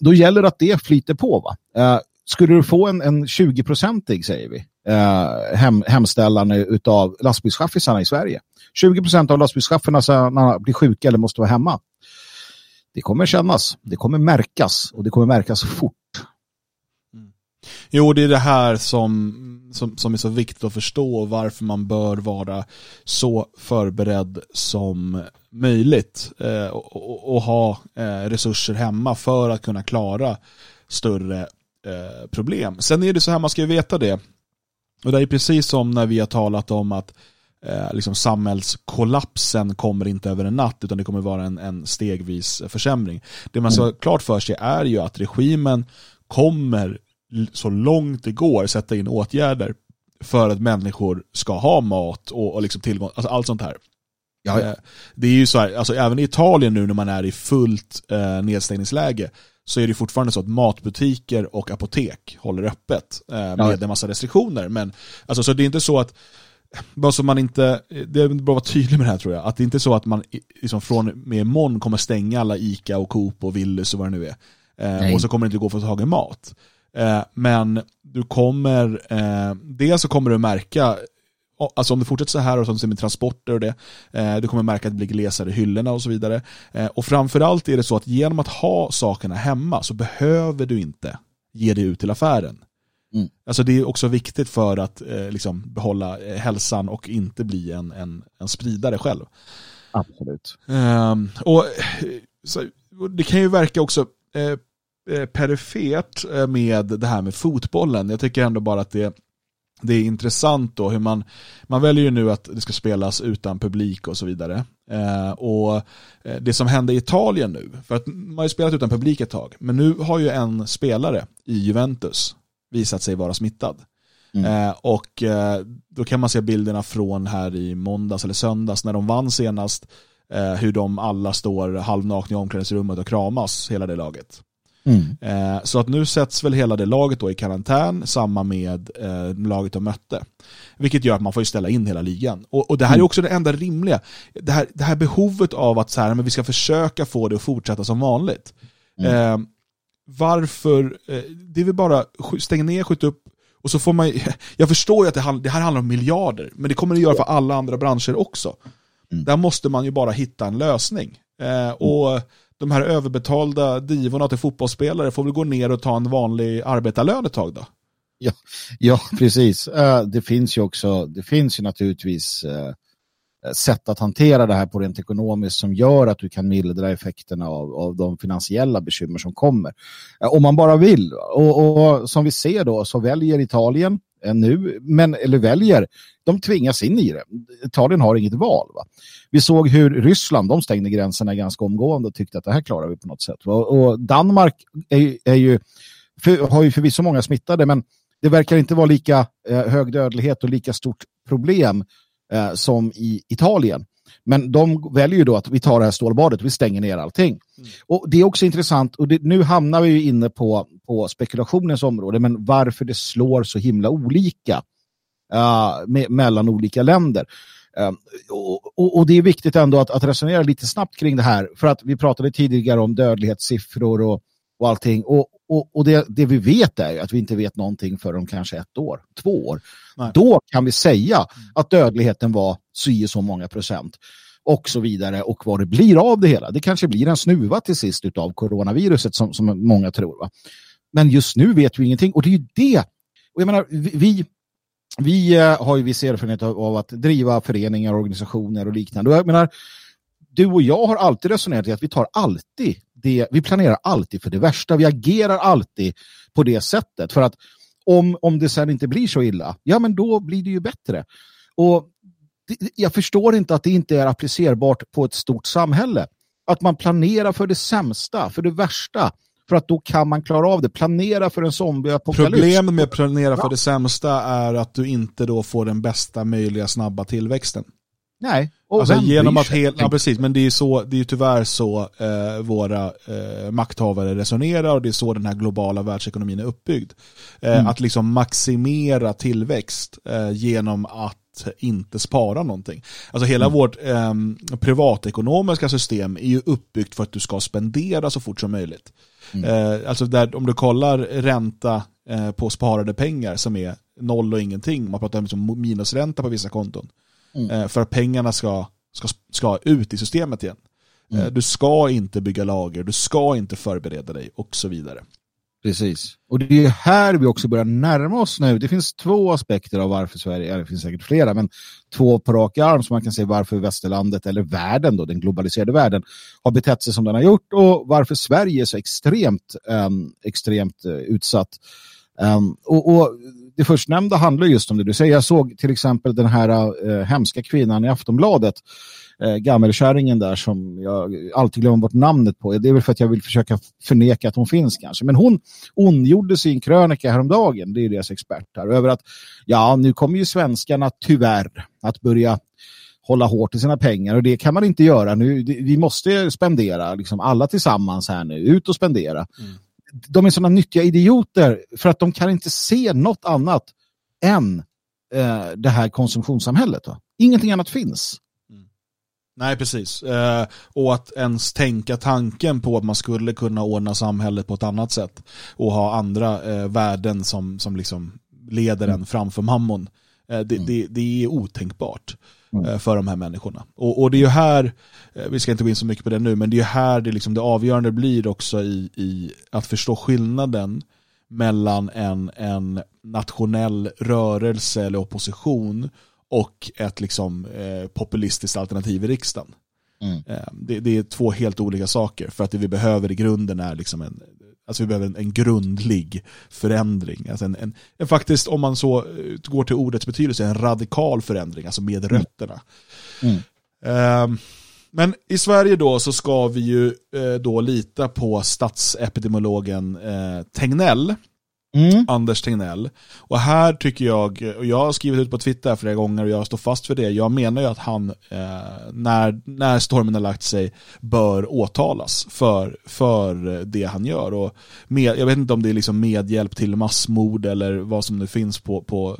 då gäller det att det flyter på. Va? Eh, skulle du få en, en 20-procentig, säger vi, eh, hem, hemställan av lastbilschaffisarna i Sverige. 20 procent av lastbilschaufförerna blir sjuka eller måste vara hemma. Det kommer kännas, det kommer märkas och det kommer märkas fort. Mm. Jo, det är det här som, som, som är så viktigt att förstå varför man bör vara så förberedd som möjligt eh, och, och, och, ha eh, resurser hemma för att kunna klara större eh, problem. Sen är det så här, man ska ju veta det, och det är precis som när vi har talat om att eh, liksom samhällskollapsen kommer inte över en natt utan det kommer vara en, en stegvis försämring. Det man ska ha klart för sig är ju att regimen kommer så långt det går sätta in åtgärder för att människor ska ha mat och, och liksom tillgång, alltså allt sånt här. Ja. Eh, det är ju så här, alltså även i Italien nu när man är i fullt eh, nedstängningsläge så är det fortfarande så att matbutiker och apotek håller öppet eh, med ja. en massa restriktioner. Men alltså, så det är inte så att bara så man inte, det är bra att vara tydlig med det här tror jag, att det är inte så att man liksom från med imorgon kommer stänga alla ICA och Coop och Willys och vad det nu är. Eh, och så kommer det inte gå att få tag i mat. Eh, men du kommer, eh, dels så kommer du märka Alltså om det fortsätter så här och som med transporter och det, eh, du kommer märka att det blir glesare i hyllorna och så vidare. Eh, och framförallt är det så att genom att ha sakerna hemma så behöver du inte ge dig ut till affären. Mm. Alltså det är också viktigt för att eh, liksom behålla eh, hälsan och inte bli en, en, en spridare själv. Absolut. Ehm, och, så, Det kan ju verka också eh, eh, perifert eh, med det här med fotbollen. Jag tycker ändå bara att det, det är intressant då hur man, man väljer ju nu att det ska spelas utan publik och så vidare. Eh, och eh, det som hände i Italien nu, för att man har ju spelat utan publik ett tag, men nu har ju en spelare i Juventus visat sig vara smittad. Mm. Eh, och eh, då kan man se bilderna från här i måndags eller söndags när de vann senast, eh, hur de alla står halvnakna i omklädningsrummet och kramas, hela det laget. Mm. Så att nu sätts väl hela det laget då i karantän, samma med laget de mötte. Vilket gör att man får ställa in hela ligan. Och, och det här mm. är också det enda rimliga. Det här, det här behovet av att så här, men vi ska försöka få det att fortsätta som vanligt. Mm. Varför, eh, det är väl bara stänga ner, skjuta upp och så får man, jag förstår ju att det, det här handlar om miljarder, men det kommer det göra för alla andra branscher också. Mm. Där måste man ju bara hitta en lösning. Eh, och de här överbetalda divorna till fotbollsspelare får väl gå ner och ta en vanlig arbetarlön ett tag då? Ja, ja precis. Uh, det finns ju också, det finns ju naturligtvis uh, Eh, sätt att hantera det här på rent ekonomiskt som gör att du kan mildra effekterna av, av de finansiella bekymmer som kommer. Eh, om man bara vill. Och, och, som vi ser då så väljer Italien eh, nu, men eller väljer, de tvingas in i det. Italien har inget val. Va? Vi såg hur Ryssland, de stängde gränserna ganska omgående och tyckte att det här klarar vi på något sätt. Och, och Danmark är, är ju, för, har ju förvisso många smittade, men det verkar inte vara lika eh, hög dödlighet och lika stort problem eh, som i Italien. Men de väljer ju då att vi tar det här stålbadet, vi stänger ner allting. Mm. Och Det är också intressant, och det, nu hamnar vi inne på, på spekulationens område, men varför det slår så himla olika uh, med, mellan olika länder. Uh, och, och, och, det är viktigt ändå att, att, resonera lite snabbt kring det här, för att vi pratade tidigare om dödlighetssiffror och, och allting. Och, och, och det, det, vi vet är att vi inte vet någonting för om kanske ett år, två år. Nej. Då kan vi säga att dödligheten var så så många procent och så vidare och vad det blir av det hela. Det kanske blir en snuva till sist av coronaviruset som, som många tror. Va? Men just nu vet vi ingenting och det är ju det. Och jag menar, vi, vi eh, har ju viss erfarenhet av att driva föreningar, organisationer och liknande. Och jag menar, du och jag har alltid resonerat i att vi tar alltid det, vi planerar alltid för det värsta. Vi agerar alltid på det sättet. För att om, om det sen inte blir så illa, ja men då blir det ju bättre. Och det, jag förstår inte att det inte är applicerbart på ett stort samhälle. Att man planerar för det sämsta, för det värsta. För att då kan man klara av det. Planera för en zombieapokalyps. Problemet med att planera för det sämsta är att du inte då får den bästa möjliga snabba tillväxten. Nej. Och alltså genom att helt, ja precis, men det är så, det är tyvärr så eh, våra eh, makthavare resonerar och det är så den här globala världsekonomin är uppbyggd. Eh, mm. Att liksom maximera tillväxt eh, genom att inte spara någonting. Alltså hela mm. vårt eh, privatekonomiska system är ju uppbyggt för att du ska spendera så fort som möjligt. Mm. Eh, alltså där, om du kollar ränta eh, på sparade pengar som är noll och ingenting, man pratar om minusränta på vissa konton, mm. Eh, för att pengarna ska, ska, ska ut i systemet igen. Eh, mm. Du ska inte bygga lager, du ska inte förbereda dig och så vidare. Precis. Och det är här vi också börjar närma oss nu. Det finns två aspekter av varför Sverige, det finns säkert flera, men två på rak arm som man kan säga varför västerlandet eller världen, då, den globaliserade världen, har betett sig som den har gjort och varför Sverige är så extremt, um, extremt uh, utsatt. Um, och, och det förstnämnda handlar just om det du säger. Jag såg till exempel den här uh, hemska kvinnan i Aftonbladet eh, gammelkärringen där som jag alltid glömmer bort namnet på. Det är väl för att jag vill försöka förneka att hon finns kanske. Men hon ondgjorde sin krönika häromdagen, det är deras expert här, över att ja, nu kommer ju svenskarna tyvärr att börja hålla hårt i sina pengar och det kan man inte göra nu. Vi måste spendera, liksom alla tillsammans här nu, ut och spendera. Mm. De är sådana nyttiga idioter för att de kan inte se något annat än eh, det här konsumtionssamhället. Va? Ingenting annat finns. Nej, precis. Eh, och att ens tänka tanken på att man skulle kunna ordna samhället på ett annat sätt och ha andra eh, värden som, som liksom leder en framför mammon. Eh, det, mm. det, det, är otänkbart mm. Eh, för de här människorna. Och, och, det är ju här, eh, vi ska inte gå in så mycket på det nu, men det är ju här det, liksom, det avgörande blir också i, i att förstå skillnaden mellan en, en nationell rörelse eller opposition och ett liksom, eh, populistiskt alternativ i riksdagen. Mm. Eh, det, det, är två helt olika saker för att det vi behöver i grunden är liksom en, alltså vi behöver en, en grundlig förändring. Alltså en, en, en, faktiskt, om man så eh, går till ordets betydelse, en radikal förändring, alltså med mm. rötterna. Mm. Eh, men i Sverige då så ska vi ju eh, då lita på statsepidemiologen eh, Tegnell Mm. Anders Tegnell. Och här tycker jag, och jag har skrivit ut på Twitter flera gånger och jag står fast för det, jag menar ju att han, eh, när, när stormen har lagt sig, bör åtalas för, för det han gör. Och med, jag vet inte om det är liksom medhjälp till massmord eller vad som nu finns på, på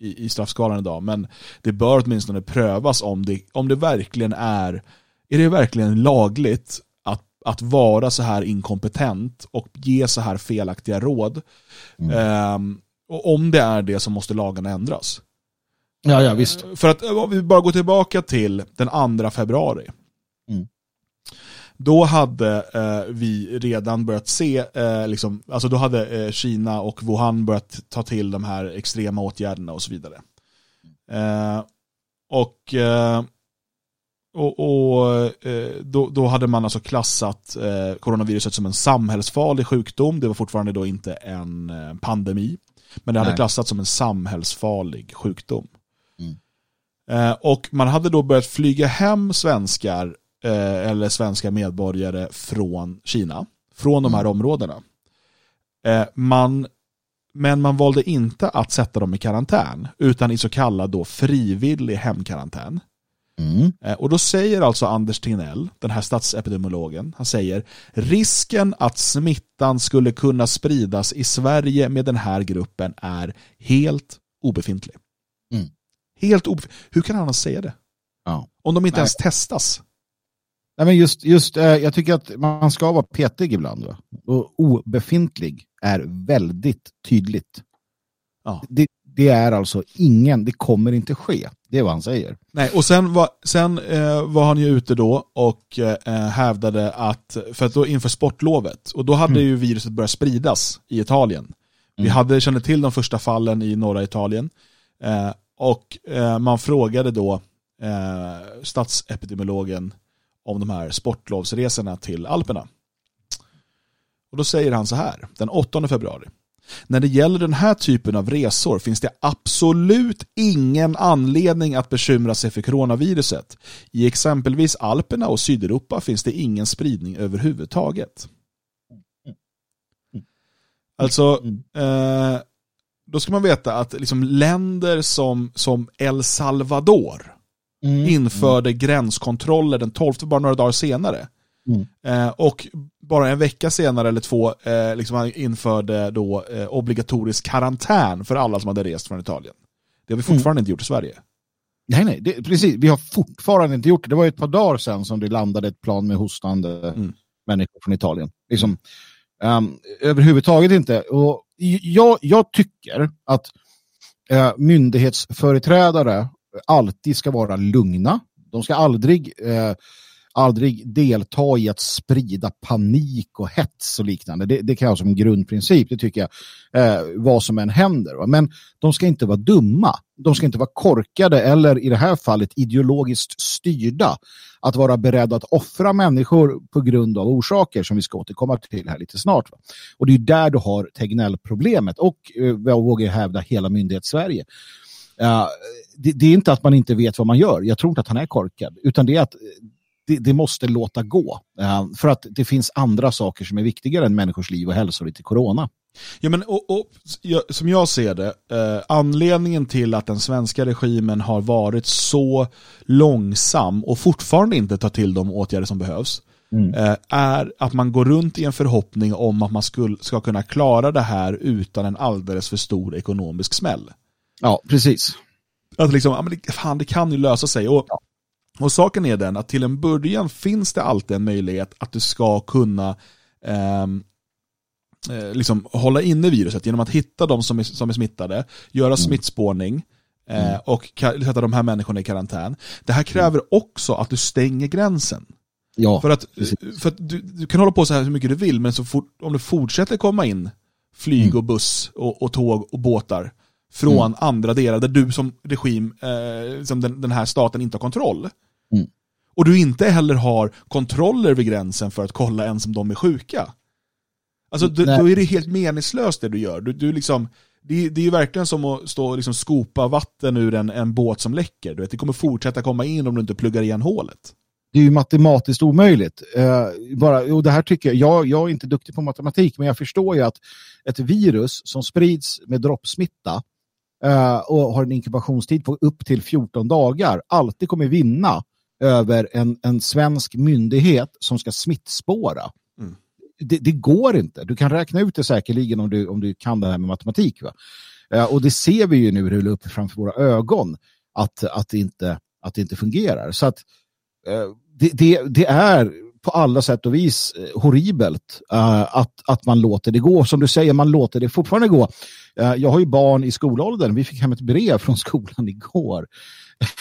i, i straffskalan idag, men det bör åtminstone prövas om det, om det verkligen är, är det verkligen lagligt att vara så här inkompetent och ge så här felaktiga råd. Mm. Um, och om det är det så måste lagarna ändras. Ja, ja, visst. För att om vi bara går tillbaka till den 2 februari. Mm. Då hade eh, vi redan börjat se, eh, liksom, alltså då hade eh, Kina och Wuhan börjat ta till de här extrema åtgärderna och så vidare. Eh, och eh, och, och eh, då, då, hade man alltså klassat eh, coronaviruset som en samhällsfarlig sjukdom. Det var fortfarande då inte en eh, pandemi. Men det hade Nej. klassats som en samhällsfarlig sjukdom. Mm. Och man hade då börjat flyga hem svenskar eller svenska medborgare från Kina. Från de här mm. områdena. Man, men man valde inte att sätta dem i karantän. Utan i så kallad då frivillig hemkarantän. Mm. Eh, och då säger alltså Anders Tegnell, den här statsepidemiologen, han säger risken att smittan skulle kunna spridas i Sverige med den här gruppen är helt obefintlig. Mm. Helt obefintlig. Hur kan han säga det? Ja. Om de inte Nej. ens testas. Nej, men just, just, eh, jag tycker att man ska vara petig ibland. Va? Och obefintlig är väldigt tydligt. Ja. Det, det är alltså ingen, det kommer inte ske. Det är vad han säger. Nej, och sen var, sen, eh, var han ju ute då och eh, hävdade att, för att då inför sportlovet, och då hade mm. ju viruset börjat spridas i Italien. Vi mm. hade, kände till de första fallen i norra Italien. Eh, och eh, man frågade då eh, statsepidemiologen om de här sportlovsresorna till Alperna. Och då säger han så här, den 8 februari. När det gäller den här typen av resor finns det absolut ingen anledning att bekymra sig för coronaviruset. I exempelvis Alperna och Sydeuropa finns det ingen spridning överhuvudtaget. Alltså, eh, då ska man veta att liksom länder som, som El Salvador mm. införde mm. gränskontroller den 12, bara några dagar senare. Mm. Eh, och bara en vecka senare eller två eh, liksom han införde då eh, obligatorisk karantän för alla som hade rest från Italien. Det har vi fortfarande mm. inte gjort i Sverige. Nej, nej, det, precis. Vi har fortfarande inte gjort det. Det var ett par dagar sedan som det landade ett plan med hostande mm. människor från Italien. Liksom, um, överhuvudtaget inte. Och jag, jag tycker att uh, myndighetsföreträdare alltid ska vara lugna. De ska aldrig uh, aldrig delta i att sprida panik och hets och liknande. Det, det kan jag ha som en grundprincip, det tycker jag, eh, vad som än händer. Va? Men de ska inte vara dumma, de ska inte vara korkade eller i det här fallet ideologiskt styrda. Att vara beredda att offra människor på grund av orsaker som vi ska återkomma till här lite snart. Va? Och det är där du har Tegnell-problemet och eh, jag vågar hävda hela myndighetssverige. Uh, det, det, är inte att man inte vet vad man gör. Jag tror inte att han är korkad. Utan det är att eh, det, det, måste låta gå. Uh, för att det finns andra saker som är viktigare än människors liv och hälsa och corona. Ja, men, och, och, som jag ser det, eh, anledningen till att den svenska regimen har varit så långsam och fortfarande inte tar till de åtgärder som behövs, mm. eh, är att man går runt i en förhoppning om att man skulle, ska kunna klara det här utan en alldeles för stor ekonomisk smäll. Ja, precis. Att liksom, ja, fan, det kan ju lösa sig. Och, ja Och saken är den att till en början finns det alltid en möjlighet att du ska kunna ehm, eh, liksom hålla inne viruset genom att hitta de som är, som är smittade, göra mm. smittspårning eh, mm. och sätta de här människorna i karantän. Det här kräver mm. också att du stänger gränsen. Ja, för att, för att du, du, kan hålla på så här hur mycket du vill, men så fort, om det fortsätter komma in flyg mm. och buss och, och, tåg och båtar från mm. andra delar där du som regim, eh, som den, den, här staten inte har kontroll. Och du inte heller har kontroller vid gränsen för att kolla ens om de är sjuka. Alltså du, då är det helt meningslöst det du gör. Du, du liksom, det, det är ju verkligen som att stå och liksom skopa vatten ur en, en båt som läcker. Du vet, det kommer fortsätta komma in om du inte pluggar igen hålet. Det är ju matematiskt omöjligt. Uh, bara, och det här tycker jag, jag, jag är inte duktig på matematik, men jag förstår ju att ett virus som sprids med droppsmitta uh, och har en inkubationstid på upp till 14 dagar alltid kommer vinna över en, en svensk myndighet som ska smittspåra. Mm. Det, det, går inte. Du kan räkna ut det säkerligen om du, om du kan det här med matematik. Va? Uh, och det ser vi ju nu rulla upp framför våra ögon att, att, det, inte, att det inte fungerar. Så att det, det, det, är på alla sätt och vis eh, horribelt uh, att, att man låter det gå. Som du säger, man låter det fortfarande gå. Uh, jag har ju barn i skolåldern. Vi fick hem ett brev från skolan igår.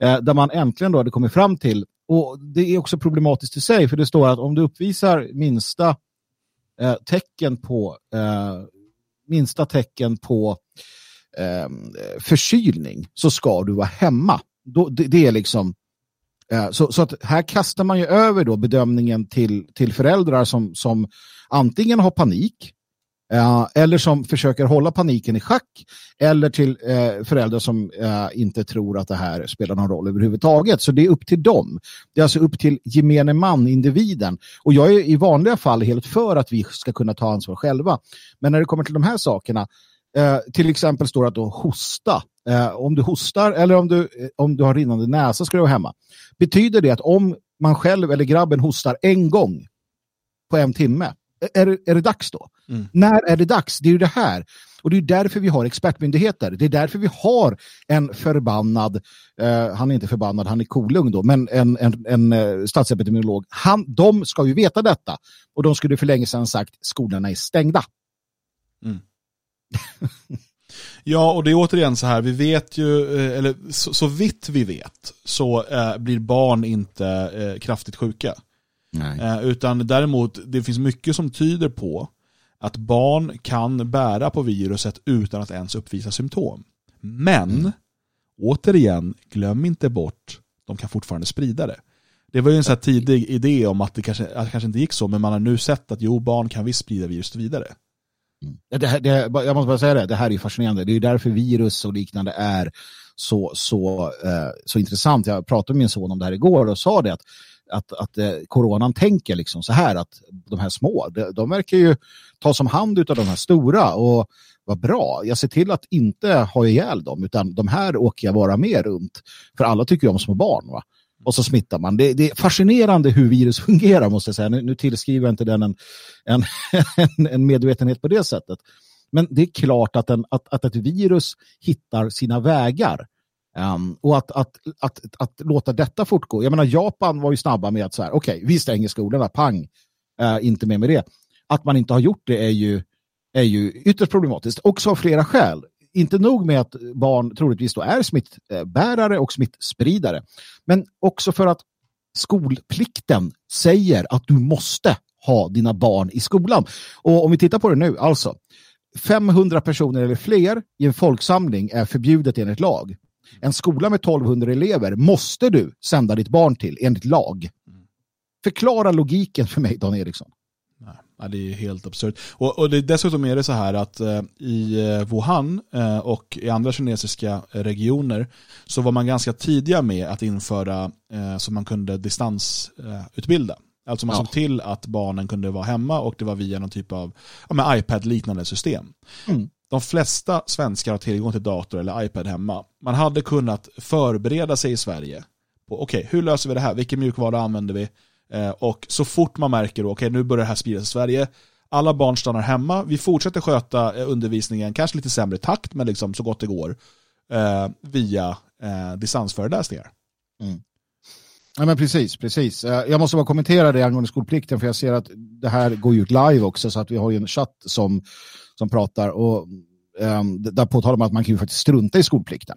Eh, där man äntligen då hade kommit fram till, och det är också problematiskt i sig, för det står att om du uppvisar minsta eh, tecken på eh, minsta tecken på ehm, förkylning så ska du vara hemma. Då, det, det är liksom Eh, så, så att här kastar man ju över då bedömningen till, till föräldrar som, som antingen har panik eh, eller som försöker hålla paniken i schack eller till eh, föräldrar som eh, inte tror att det här spelar någon roll överhuvudtaget. Så det är upp till dem. Det är alltså upp till gemene man, individen. Och jag är i vanliga fall helt för att vi ska kunna ta ansvar själva. Men när det kommer till de här sakerna Eh, till exempel står det att då hosta. Eh, om du hostar eller om du, eh, om du har rinnande näsa ska du vara hemma. Betyder det att om man själv eller grabben hostar en gång på en timme, är, är det dags då? Mm. När är det dags? Det är ju det här. Och det är därför vi har expertmyndigheter. Det är därför vi har en förbannad, eh, han är inte förbannad, han är kolugn då, men en, en, en eh, statsepidemiolog. Han, de ska ju veta detta. Och de skulle för länge sedan sagt skolorna är stängda. Mm. Ja, och det är återigen så här, vi vet ju, eh, eller så, så vitt vi vet, så eh, blir barn inte eh, kraftigt sjuka. Eh, utan däremot, det finns mycket som tyder på att barn kan bära på viruset utan att ens uppvisa symptom. Men, mm. återigen, glöm inte bort, de kan fortfarande sprida det. Det var ju en sån tidig idé om att det kanske, att det kanske inte gick så, men man har nu sett att jo, barn kan visst sprida viruset vidare. Det, här, det, jag måste bara säga det, det här är fascinerande. Det är därför virus och liknande är så, så, eh, så intressant. Jag pratade med min son om det här igår och sa det att, att, att eh, coronan tänker liksom så här att de här små, de, de verkar ju ta som hand av de här stora och vad bra. Jag ser till att inte ha ihjäl dem utan de här åker jag vara med runt. För alla tycker ju om små barn. Va? och så smittar man. Det, det, är fascinerande hur virus fungerar måste jag säga. Nu, nu tillskriver jag inte den en, en, en, medvetenhet på det sättet. Men det är klart att, en, att, att ett virus hittar sina vägar. Um, och att, att, att, att, låta detta fortgå. Jag menar, Japan var ju snabba med att så här, okej, okay, vi stänger skolorna, pang, uh, inte mer med det. Att man inte har gjort det är ju, är ju ytterst problematiskt, också av flera skäl inte nog med att barn troligtvis då är smittbärare och smittspridare, men också för att skolplikten säger att du måste ha dina barn i skolan. Och om vi tittar på det nu, alltså 500 personer eller fler i en folksamling är förbjudet enligt lag. En skola med 1200 elever måste du sända ditt barn till enligt lag. Förklara logiken för mig, Dan Eriksson. Ja, det är helt absurt. Och, och det, dessutom är det så här att eh, i eh, Wuhan eh, och i andra kinesiska regioner så var man ganska tidiga med att införa eh, så man kunde distansutbilda. Alltså man ja. såg till att barnen kunde vara hemma och det var via någon typ av ja, iPad-liknande system. Mm. De flesta svenskar har tillgång till dator eller iPad hemma. Man hade kunnat förbereda sig i Sverige på okej, okay, hur löser vi det här? Vilken mjukvara använder vi? Eh, och så fort man märker, okej okay, nu börjar det här spridas i Sverige, alla barn stannar hemma, vi fortsätter sköta eh, undervisningen, kanske lite sämre takt, men liksom så gott det går, eh, via eh, distansföreläsningar. Mm. Ja, men precis, precis. Eh, jag måste bara kommentera det angående skolplikten för jag ser att det här går ut live också så att vi har ju en chatt som, som pratar och um, där påtalar man att man kan ju faktiskt strunta i skolplikten.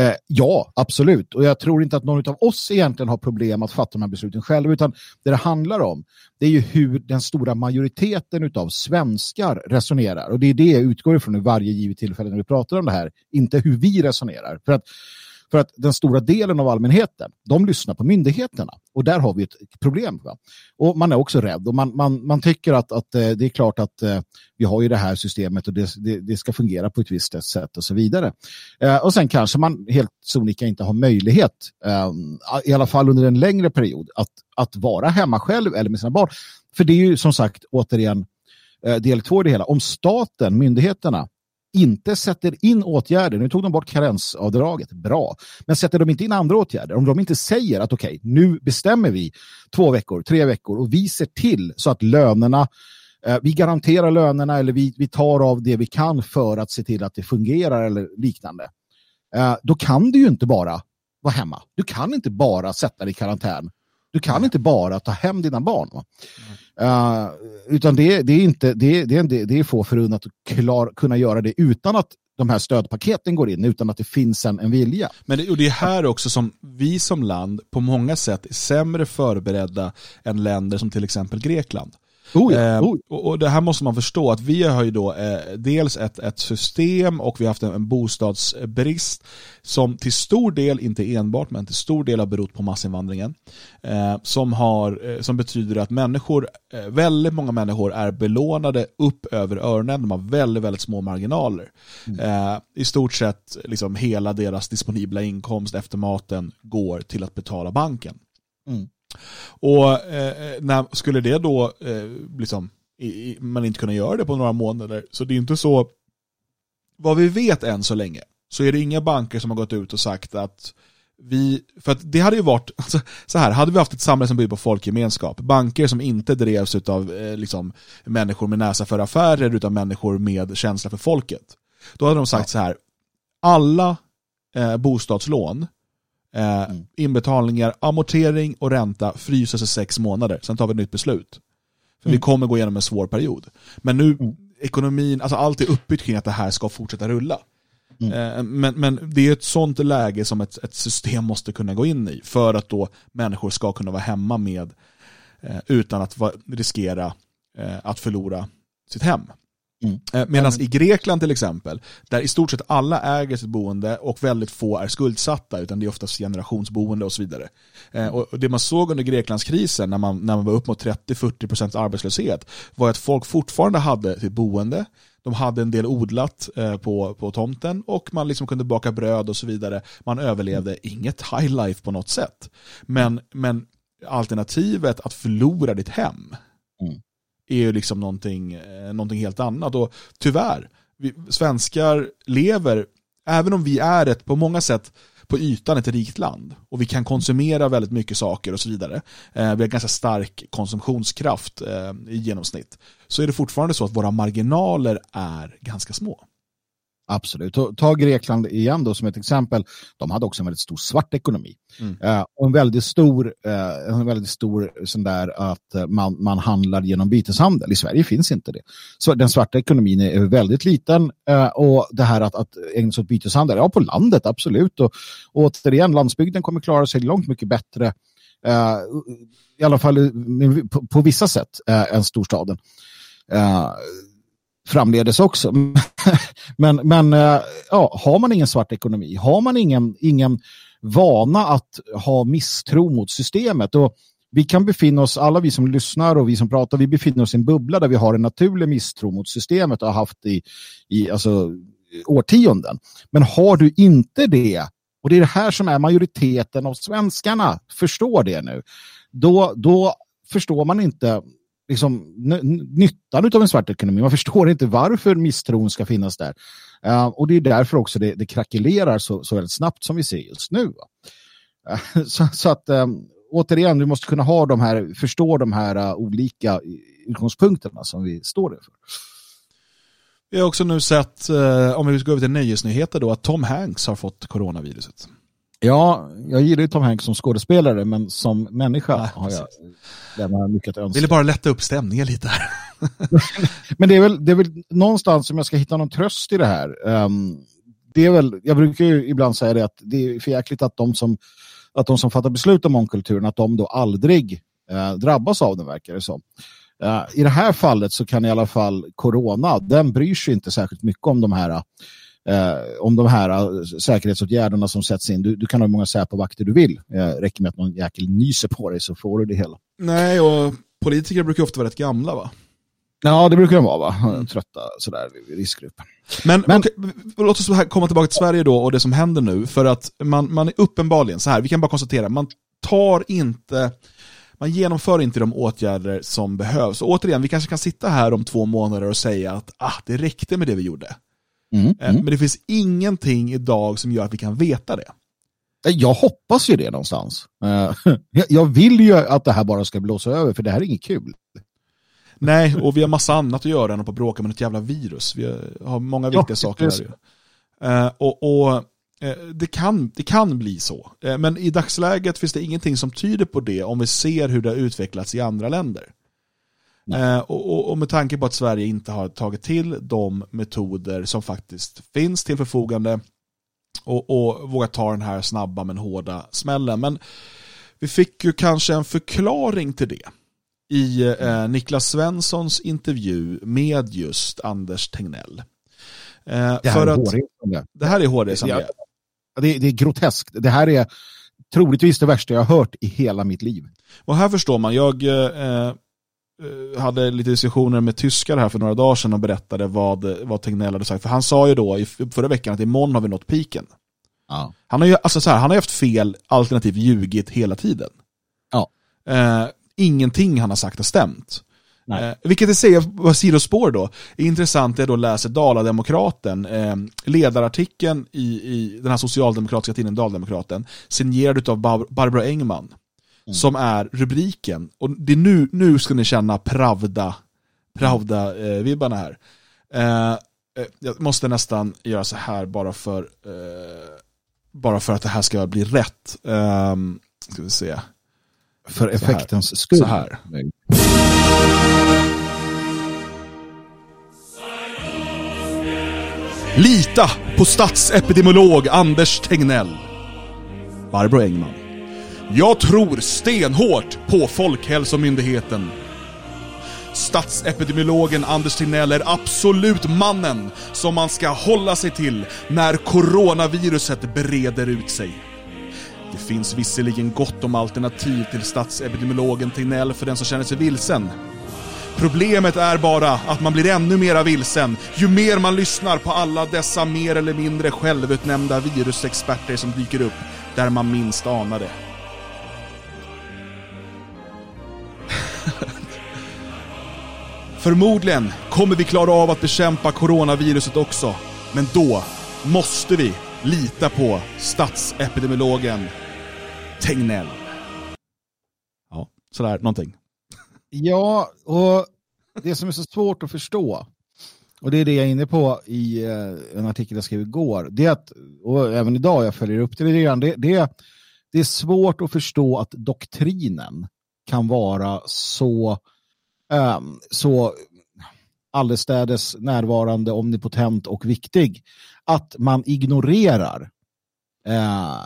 Uh, ja, absolut. Och jag tror inte att någon av oss egentligen har problem att fatta de här besluten själva utan det det handlar om det är ju hur den stora majoriteten av svenskar resonerar och det är det jag utgår ifrån i varje givet tillfälle när vi pratar om det här, inte hur vi resonerar. För att för att den stora delen av allmänheten, de lyssnar på myndigheterna. Och där har vi ett problem. Va? Och man är också rädd. Och man, man, man tycker att, att eh, det är klart att eh, vi har ju det här systemet och det, det, det, ska fungera på ett visst sätt och så vidare. Eh, och sen kanske man helt sonika inte har möjlighet, eh, i alla fall under en längre period, att, att vara hemma själv eller med sina barn. För det är ju som sagt återigen del två i det hela. Om staten, myndigheterna, inte sätter in åtgärder, nu tog de bort karensavdraget, bra, men sätter de inte in andra åtgärder, om de inte säger att okej, okay, nu bestämmer vi två veckor, tre veckor och vi ser till så att lönerna eh, vi garanterar lönerna eller vi, vi tar av det vi kan för att se till att det fungerar eller liknande. Eh, då kan du ju inte bara vara hemma. Du kan inte bara sätta dig i karantän. Du kan inte bara ta hem dina barn. Uh, utan det, det, är inte, det, det, det, det är få förunnat att klar, kunna göra det utan att de här stödpaketen går in utan att det finns en, en vilja. Men det, och det är här också som vi som land på många sätt är sämre förberedda än länder som till exempel Grekland. Oh ja, eh, oh. och, och, det här måste man förstå att vi har ju då eh, dels ett, ett system och vi har haft en, en, bostadsbrist som till stor del, inte enbart, men till stor del har berott på massinvandringen. Eh, som, har, eh, som betyder att människor, eh, väldigt många människor är belånade upp över öronen. De har väldigt, väldigt små marginaler. Mm. Eh, I stort sett liksom hela deras disponibla inkomst efter maten går till att betala banken. Mm. Och eh, när, skulle det då eh, liksom, i, man inte kunna göra det på några månader, så det är inte så, vad vi vet än så länge, så är det inga banker som har gått ut och sagt att vi, för att det hade ju varit, alltså, så här, hade vi haft ett samhälle som bygger på folkgemenskap, banker som inte drevs av eh, liksom, människor med näsa för affärer utan människor med känsla för folket. Då hade de sagt så här, alla eh, bostadslån Eh, mm. Inbetalningar, amortering och ränta fryses i sex månader. Sen tar vi ett nytt beslut. För mm. vi kommer gå igenom en svår period. Men nu, mm. ekonomin, alltså allt är uppbyggt kring att det här ska fortsätta rulla. Mm. Eh, men, men det är ett sånt läge som ett, ett system måste kunna gå in i för att då människor ska kunna vara hemma med eh, utan att va, riskera eh, att förlora sitt hem. Mm. Eh, Medan i Grekland till exempel, där i stort sett alla äger sitt boende och väldigt få är skuldsatta, utan det är oftast generationsboende och så vidare. Eh, och det man såg under Greklandskrisen, när man, när man var upp mot 30-40% arbetslöshet, var att folk fortfarande hade sitt boende, de hade en del odlat eh, på, på tomten och man liksom kunde baka bröd och så vidare. Man överlevde inget high life på något sätt. Men, men alternativet att förlora ditt hem, mm är ju liksom någonting, eh, någonting helt annat. Och tyvärr, vi, svenskar lever, även om vi är ett på många sätt på ytan ett rikt land och vi kan konsumera väldigt mycket saker och så vidare. Eh, vi har ganska stark konsumtionskraft eh, i genomsnitt. Så är det fortfarande så att våra marginaler är ganska små. Absolut. Ta Grekland igen då som ett exempel. De hade också en väldigt stor svart ekonomi. Mm. Uh, och en väldigt stor, uh, en väldigt stor sån där att uh, man, man handlar genom byteshandel. I Sverige finns inte det. Så den svarta ekonomin är väldigt liten och det här att, att ägna sig åt byteshandel, ja på landet absolut. Och, och återigen, landsbygden kommer klara sig långt mycket bättre i alla fall på, på vissa sätt än storstaden framledes också. men men eh, ja, har man ingen svart ekonomi, har man ingen, ingen vana att ha misstro mot systemet och vi kan befinna oss, alla vi som lyssnar och vi som pratar, vi befinner oss i en bubbla där vi har en naturlig misstro mot systemet och har haft i, i alltså, årtionden. Men har du inte det, och det är det här som är majoriteten av svenskarna, förstår det nu, då, då förstår man inte liksom, nyttan av en svart ekonomi. Man förstår inte varför misstron ska finnas där. Uh, och det är därför också det, det krackelerar så, så väldigt snabbt som vi ser just nu. Uh, så, så, att um, återigen, vi måste kunna ha de här, förstå de här uh, olika utgångspunkterna som vi står inför. Vi har också nu sett, om vi ska gå över till nöjesnyheter då, att Tom Hanks har fått coronaviruset. Ja, jag gillar ju Tom Hanks som skådespelare, men som människa Nej, har jag lämnar mycket att önska. Ville bara lätta upp stämningen lite här. Men det är, väl, det är väl någonstans som jag ska hitta någon tröst i det här. Ehm, det är väl, jag brukar ju ibland säga det att det är för jäkligt att de som, att de som fattar beslut om mångkulturen, att de då aldrig eh, drabbas av den, verkar det som. Eh, I det här fallet så kan i alla fall corona, den bryr sig inte särskilt mycket om de här eh, om de här eh, säkerhetsåtgärderna som sätts in. Du, du kan ha hur många Säpo-vakter du vill. Eh, räcker med att någon jäkel nyser på dig så får du det hela. Nej, och politiker brukar ofta vara rätt gamla va? Ja, det brukar de vara va? Trötta sådär i riskgruppen. Men, Men- okej, låt oss komma tillbaka till Sverige då och det som händer nu. För att man, man är uppenbarligen, så här, vi kan bara konstatera, man tar inte, man genomför inte de åtgärder som behövs. Och återigen, vi kanske kan sitta här om två månader och säga att ah, det räckte med det vi gjorde. Mm, Eh, mm. Men det finns ingenting idag som gör att vi kan veta det. Jag hoppas ju det någonstans. Eh, jag- vill ju att det här bara ska blåsa över, för det här är inget kul. Nej, och vi har massa annat att göra än att bråka med ett jävla virus. Vi har många Ja, viktiga saker precis. här ju. Eh, och och eh, det, kan, det kan bli så. Eh, men i dagsläget finns det ingenting som tyder på det om vi ser hur det har utvecklats i andra länder. Eh, och, och, med tanke på att Sverige inte har tagit till de metoder som faktiskt finns till förfogande och, och vågat ta den här snabba men hårda smällen. Men vi fick ju kanske en förklaring till det i eh, Niklas Svenssons intervju med just Anders Tegnell. Eh, Det här för är att, hårresande. det här är hårresande. Ja. Det, det är groteskt. Det här är troligtvis det värsta jag har hört i hela mitt liv. Och här förstår man, jag eh, hade lite diskussioner med tyskar här för några dagar sedan och berättade vad, vad Tegnell hade sagt. För han sa ju då i förra veckan att imorgon har vi nått piken. Ja. Han har ju alltså så här, han har haft fel, alternativt ljugit hela tiden. Ja. Eh, ingenting han har sagt har stämt. Nej. Eh, vilket i sig var sidospår då. Är intressant är då läser Dalademokraten, eh, ledarartikeln i, i den här socialdemokratiska tidningen Dalademokraten, signerad av Bar Barbro Engman, Mm. som är rubriken. Och det är nu, nu ska ni känna Pravda, Pravda-vibbarna här. Eh, eh, jag måste nästan göra så här bara för, eh, bara för att det här ska bli rätt. Eh, ska vi se. För Så effektens skull. Så här. Lita på statsepidemiolog Anders Tegnell. Barbro Engman. Jag tror stenhårt på Folkhälsomyndigheten. Statsepidemiologen Anders Tegnell är absolut mannen som man ska hålla sig till när coronaviruset breder ut sig. Det finns visserligen gott om alternativ till statsepidemiologen Tegnell för den som känner sig vilsen. Problemet är bara att man blir ännu mera vilsen ju mer man lyssnar på alla dessa mer eller mindre självutnämnda virusexperter som dyker upp där man minst anar det. Förmodligen kommer vi klara av att bekämpa coronaviruset också, men då måste vi lita på statsepidemiologen Tegnell. Ja, sådär någonting. Ja, och det som är så svårt att förstå, och det är det jag är inne på i eh, en artikel jag skrev igår, det är att, och även idag jag följer upp det lite grann, det, det, det är svårt att förstå att doktrinen kan vara så, um, så allestädes närvarande, omnipotent och viktig, att man ignorerar eh,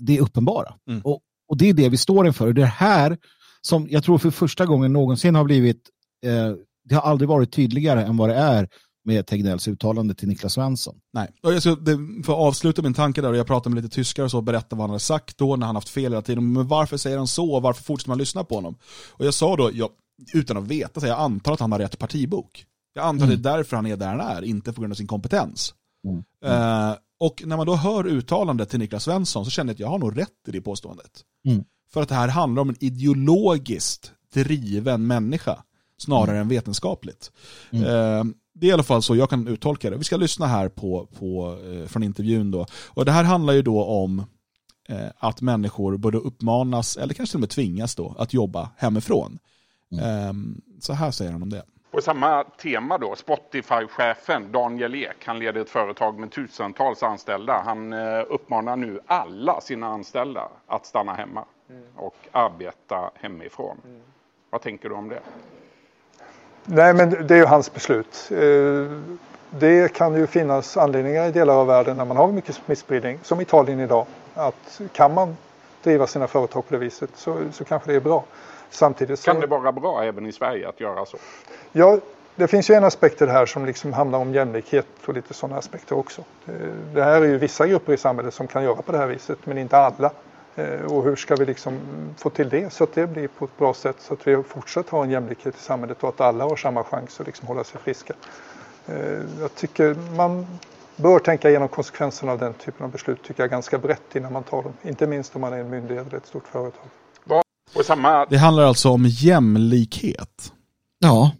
det uppenbara. Mm. Och, och det är det vi står inför. Och det här som jag tror för första gången någonsin har blivit, eh, det har aldrig varit tydligare än vad det är med Tegnells uttalande till Niklas Svensson. Nej, och jag ska för att avsluta min tanke där och jag pratade med lite tyskar och så och berättade vad han hade sagt då när han haft fel hela tiden. Men varför säger han så och varför fortsätter man lyssna på honom? Och jag sa då, jag, utan att veta, så jag antar att han har rätt partibok. Jag antar att det är därför han är där han är, inte på grund av sin kompetens. Mm. Eh, och när man då hör uttalandet till Niklas Svensson så känner jag att jag har nog rätt i det påståendet. Mm. För att det här handlar om en ideologiskt driven människa snarare än vetenskapligt. Mm. Eh, det är i alla fall så jag kan uttolka det. Vi ska lyssna här på, på, eh, från intervjun då. Och det här handlar ju då om eh, att människor borde uppmanas, eller kanske till och med tvingas då, att jobba hemifrån. Mm. Eh, så här säger han om det. På samma tema då, Spotify-chefen Daniel Ek, han leder ett företag med tusentals anställda. Han eh, uppmanar nu alla sina anställda att stanna hemma mm. och arbeta hemifrån. Mm. Vad tänker du om det? Nej, men det är ju hans beslut. Eh, det kan ju finnas anledningar i delar av världen när man har mycket smittspridning, som Italien idag, att kan man driva sina företag på det viset så, så kanske det är bra. Samtidigt så... Kan det vara bra även i Sverige att göra så? Ja, det finns ju en aspekt i det här som liksom handlar om jämlikhet och lite sådana aspekter också. Eh, det här är ju vissa grupper i samhället som kan göra på det här viset men inte alla. Eh, och hur ska vi liksom få till det så att det blir på ett bra sätt så att vi fortsatt har en jämlikhet i samhället och att alla har samma chans att liksom hålla sig friska. Eh, jag tycker man bör tänka igenom konsekvenserna av den typen av beslut tycker jag ganska brett innan man tar dem. Inte minst om man är en myndighet eller ett stort företag. Det handlar alltså om jämlikhet. Ja,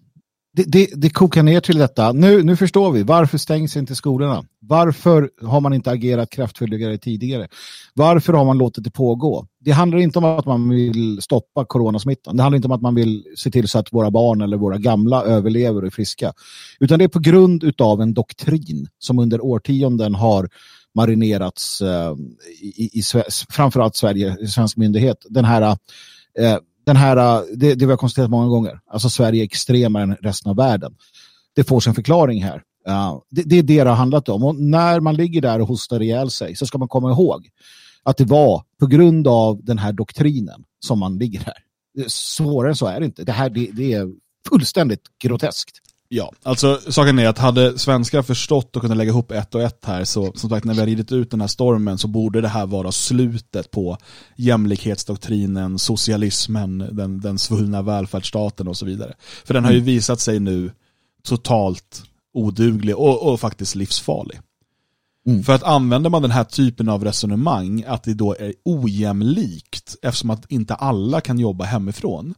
det, det, det kokar ner till detta. Nu, nu förstår vi. Varför stängs inte skolorna? Varför har man inte agerat kraftfulligare tidigare? Varför har man låtit det pågå? Det handlar inte om att man vill stoppa coronasmittan. Det handlar inte om att man vill se till så att våra barn eller våra gamla överlever och är friska. Utan det är på grund av en doktrin som under årtionden har marinerats eh, i, i, framförallt Sverige, svensk myndighet. Den här eh, den här, äh, det, det vi har konstaterat många gånger, alltså Sverige är extremare än resten av världen. Det får sin förklaring här. Uh, det, det, är det det har handlat om. Och när man ligger där och hostar ihjäl sig så ska man komma ihåg att det var på grund av den här doktrinen som man ligger här. Svårare än så är det inte. Det här det, det är fullständigt groteskt. Ja, alltså saken är att hade svenskar förstått och kunnat lägga ihop ett och ett här så som sagt när vi har ridit ut den här stormen så borde det här vara slutet på jämlikhetsdoktrinen, socialismen, den, den svullna välfärdsstaten och så vidare. För den har ju mm. visat sig nu totalt oduglig och, och faktiskt livsfarlig. Mm. För att använder man den här typen av resonemang att det då är ojämlikt eftersom att inte alla kan jobba hemifrån.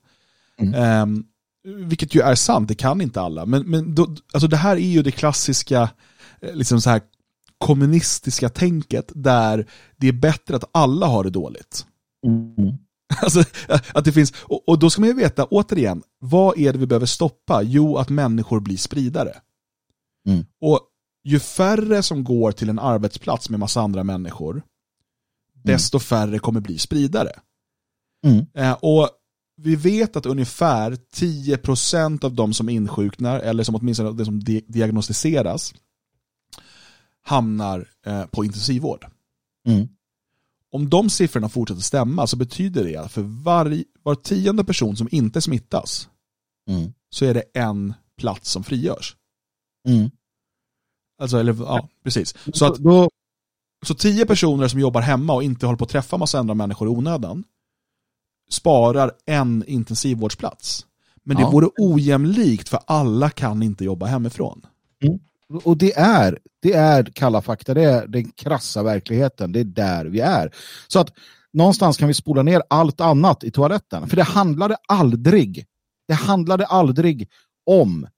Mm. Um, vilket ju är sant, det kan inte alla. Men, men då, alltså det här är ju det klassiska eh, liksom så här, kommunistiska tänket där det är bättre att alla har det dåligt. Mm. Alltså, att det finns, och, och, då ska man ju veta, återigen, vad är det vi behöver stoppa? Jo, att människor blir spridare. Mm. Och ju färre som går till en arbetsplats med massa andra människor, mm. desto färre kommer bli spridare. Mm. Eh, och vi vet att ungefär 10% av de som insjuknar, eller som åtminstone det som diagnostiseras, hamnar eh, på intensivvård. Mm. Om de siffrorna fortsätter stämma så betyder det att för var, var tionde person som inte smittas mm. så är det en plats som frigörs. Mm. Alltså, eller ja, precis. Så att så tio personer som jobbar hemma och inte håller på att träffa massa andra människor i onödan sparar en intensivvårdsplats. Men det ja. vore ojämlikt för alla kan inte jobba hemifrån. Mm. Och det är, det är kalla fakta, det är den krassa verkligheten, det är där vi är. Så att någonstans kan vi spola ner allt annat i toaletten. För det handlade aldrig, det handlade aldrig om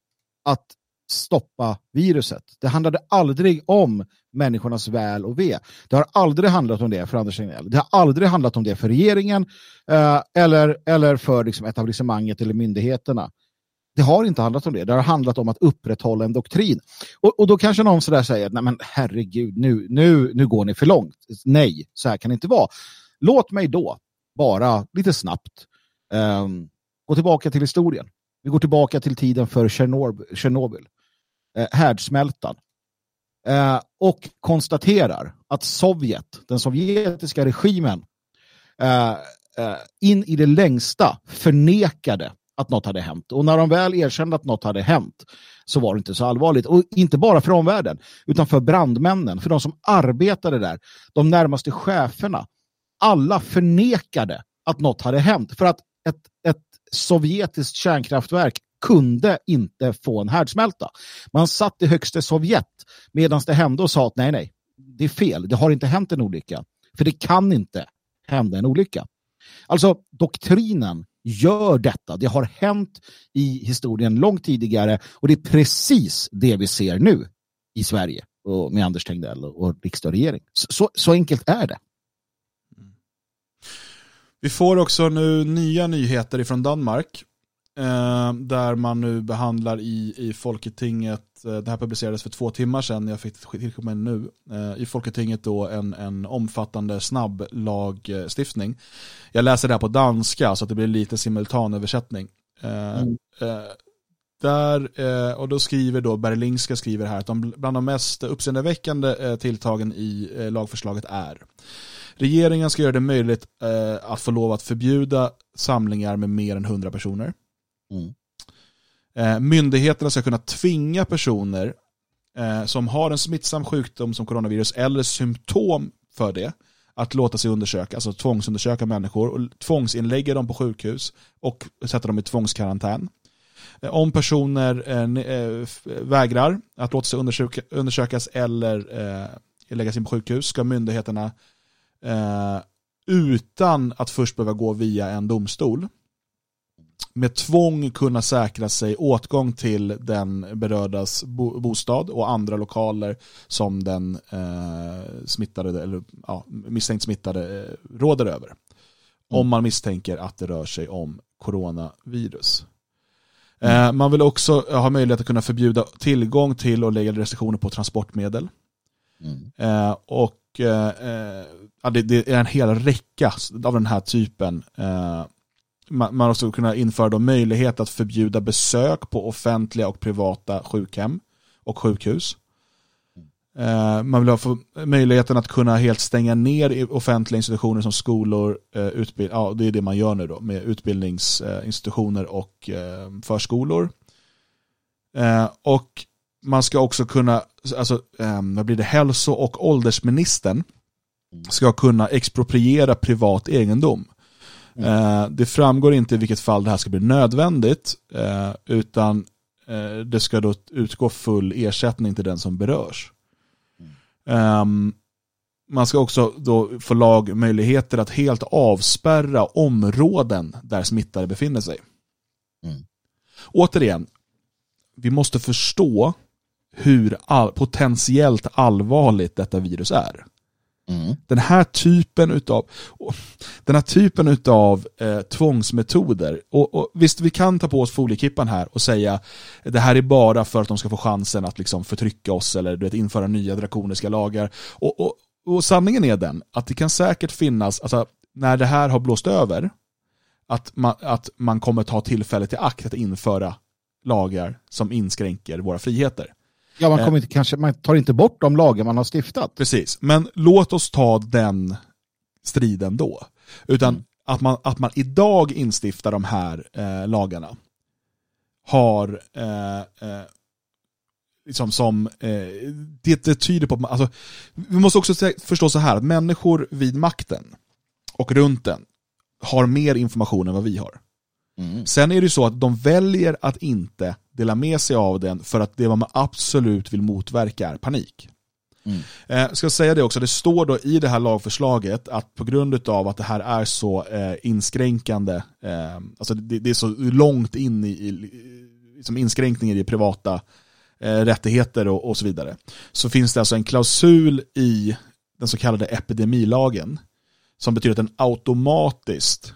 att stoppa viruset. Det handlade aldrig om människornas väl och ve. Det har aldrig handlat om det för Anders Tegnell. Det har aldrig handlat om det för regeringen eh, eller, eller för liksom, etablissemanget eller myndigheterna. Det har inte handlat om det. Det har handlat om att upprätthålla en doktrin. Och, och då kanske någon sådär säger, nej men herregud, nu, nu, nu går ni för långt. Nej, så här kan det inte vara. Låt mig då bara lite snabbt eh, gå tillbaka till historien. Vi går tillbaka till tiden för Tjernobyl eh, härdsmältan eh, och konstaterar att Sovjet, den sovjetiska regimen, eh, eh, in i det längsta förnekade att något hade hänt. Och när de väl erkände att något hade hänt så var det inte så allvarligt. Och inte bara för omvärlden, utan för brandmännen, för de som arbetade där, de närmaste cheferna. Alla förnekade att något hade hänt. För att ett, ett sovjetiskt kärnkraftverk kunde inte få en härdsmälta. Man satt i högsta Sovjet medan det hände och sa att nej, nej, det är fel. Det har inte hänt en olycka. För det kan inte hända en olycka. Alltså doktrinen gör detta. Det har hänt i historien långt tidigare och det är precis det vi ser nu i Sverige och med Anders Tegnell och riksdag och regering. Så, så enkelt är det. Vi får också nu nya nyheter ifrån Danmark där man nu behandlar i, i Folketinget, eh, det här publicerades för två timmar sedan, jag fick tillkomma nu, eh, i Folketinget då en, en omfattande snabblagstiftning. Jag läser det här på danska så att det blir lite simultanöversättning. Eh, mm. Eh, där, eh, och då skriver då Berlingska skriver här att de, bland de mest uppseendeväckande tilltagen i lagförslaget är Regeringen ska göra det möjligt eh, att få lov att förbjuda samlingar med mer än 100 personer. Mm. Eh, myndigheterna ska kunna tvinga personer eh, som har en smittsam sjukdom som coronavirus eller symptom för det att låta sig undersöka, alltså tvångsundersöka människor och tvångsinlägga dem på sjukhus och sätta dem i tvångskarantän. Eh, om personer eh, eh vägrar att låta sig undersöka, undersökas eller eh, läggas in på sjukhus ska myndigheterna eh, utan att först behöva gå via en domstol med tvång kunna säkra sig åtgång till den berördas bo bostad och andra lokaler som den eh, smittade eller ja, misstänkt smittade eh, råder över. Mm. Om man misstänker att det rör sig om coronavirus. Mm. Eh, man vill också ha möjlighet att kunna förbjuda tillgång till och lägga restriktioner på transportmedel. Mm. Eh, och Eh, eh, det, det, är en hel räcka av den här typen. Eh, man, måste också kunna införa då möjlighet att förbjuda besök på offentliga och privata sjukhem och sjukhus. Eh, man vill ha möjligheten att kunna helt stänga ner offentliga institutioner som skolor, eh, utbild ja, det är det man gör nu då med utbildningsinstitutioner eh, och förskolor. och man ska också kunna, alltså, ehm, vad blir det, hälso och åldersministern ska kunna expropriera privat egendom. Mm. Uh, det framgår inte i vilket fall det här ska bli nödvändigt, uh, utan uh, det ska då utgå full ersättning till den som berörs. Mm. Man ska också då få lagmöjligheter att helt avspärra områden där smittade befinner sig. Mm. Återigen, vi måste förstå hur all, potentiellt allvarligt detta virus är. Mm. Den här typen utav, den här typen utav eh, tvångsmetoder, och, och, visst vi kan ta på oss foliekippan här och säga det här är bara för att de ska få chansen att liksom förtrycka oss eller du vet, införa nya drakoniska lagar. Och, och, och sanningen är den att det kan säkert finnas, alltså, när det här har blåst över, att man, att man kommer ta tillfället i akt att införa lagar som inskränker våra friheter. Ja, man, kommer inte, kanske, man tar inte bort de lagar man har stiftat. Precis, men låt oss ta den striden då. Utan mm. att, man, att man idag instiftar de här eh, lagarna har eh, eh, liksom som, eh, det, det, tyder på att man, alltså, vi måste också förstå så här att människor vid makten och runt den har mer information än vad vi har. Mm. Sen är det ju så att de väljer att inte dela med sig av den för att det man absolut vill motverka är panik. Mm. Eh, ska säga det också, det står då i det här lagförslaget att på grund av att det här är så eh, inskränkande, eh, alltså det, det, är så långt in i, i liksom inskränkningar i privata eh, rättigheter och, och, så vidare, så finns det alltså en klausul i den så kallade epidemilagen som betyder att den automatiskt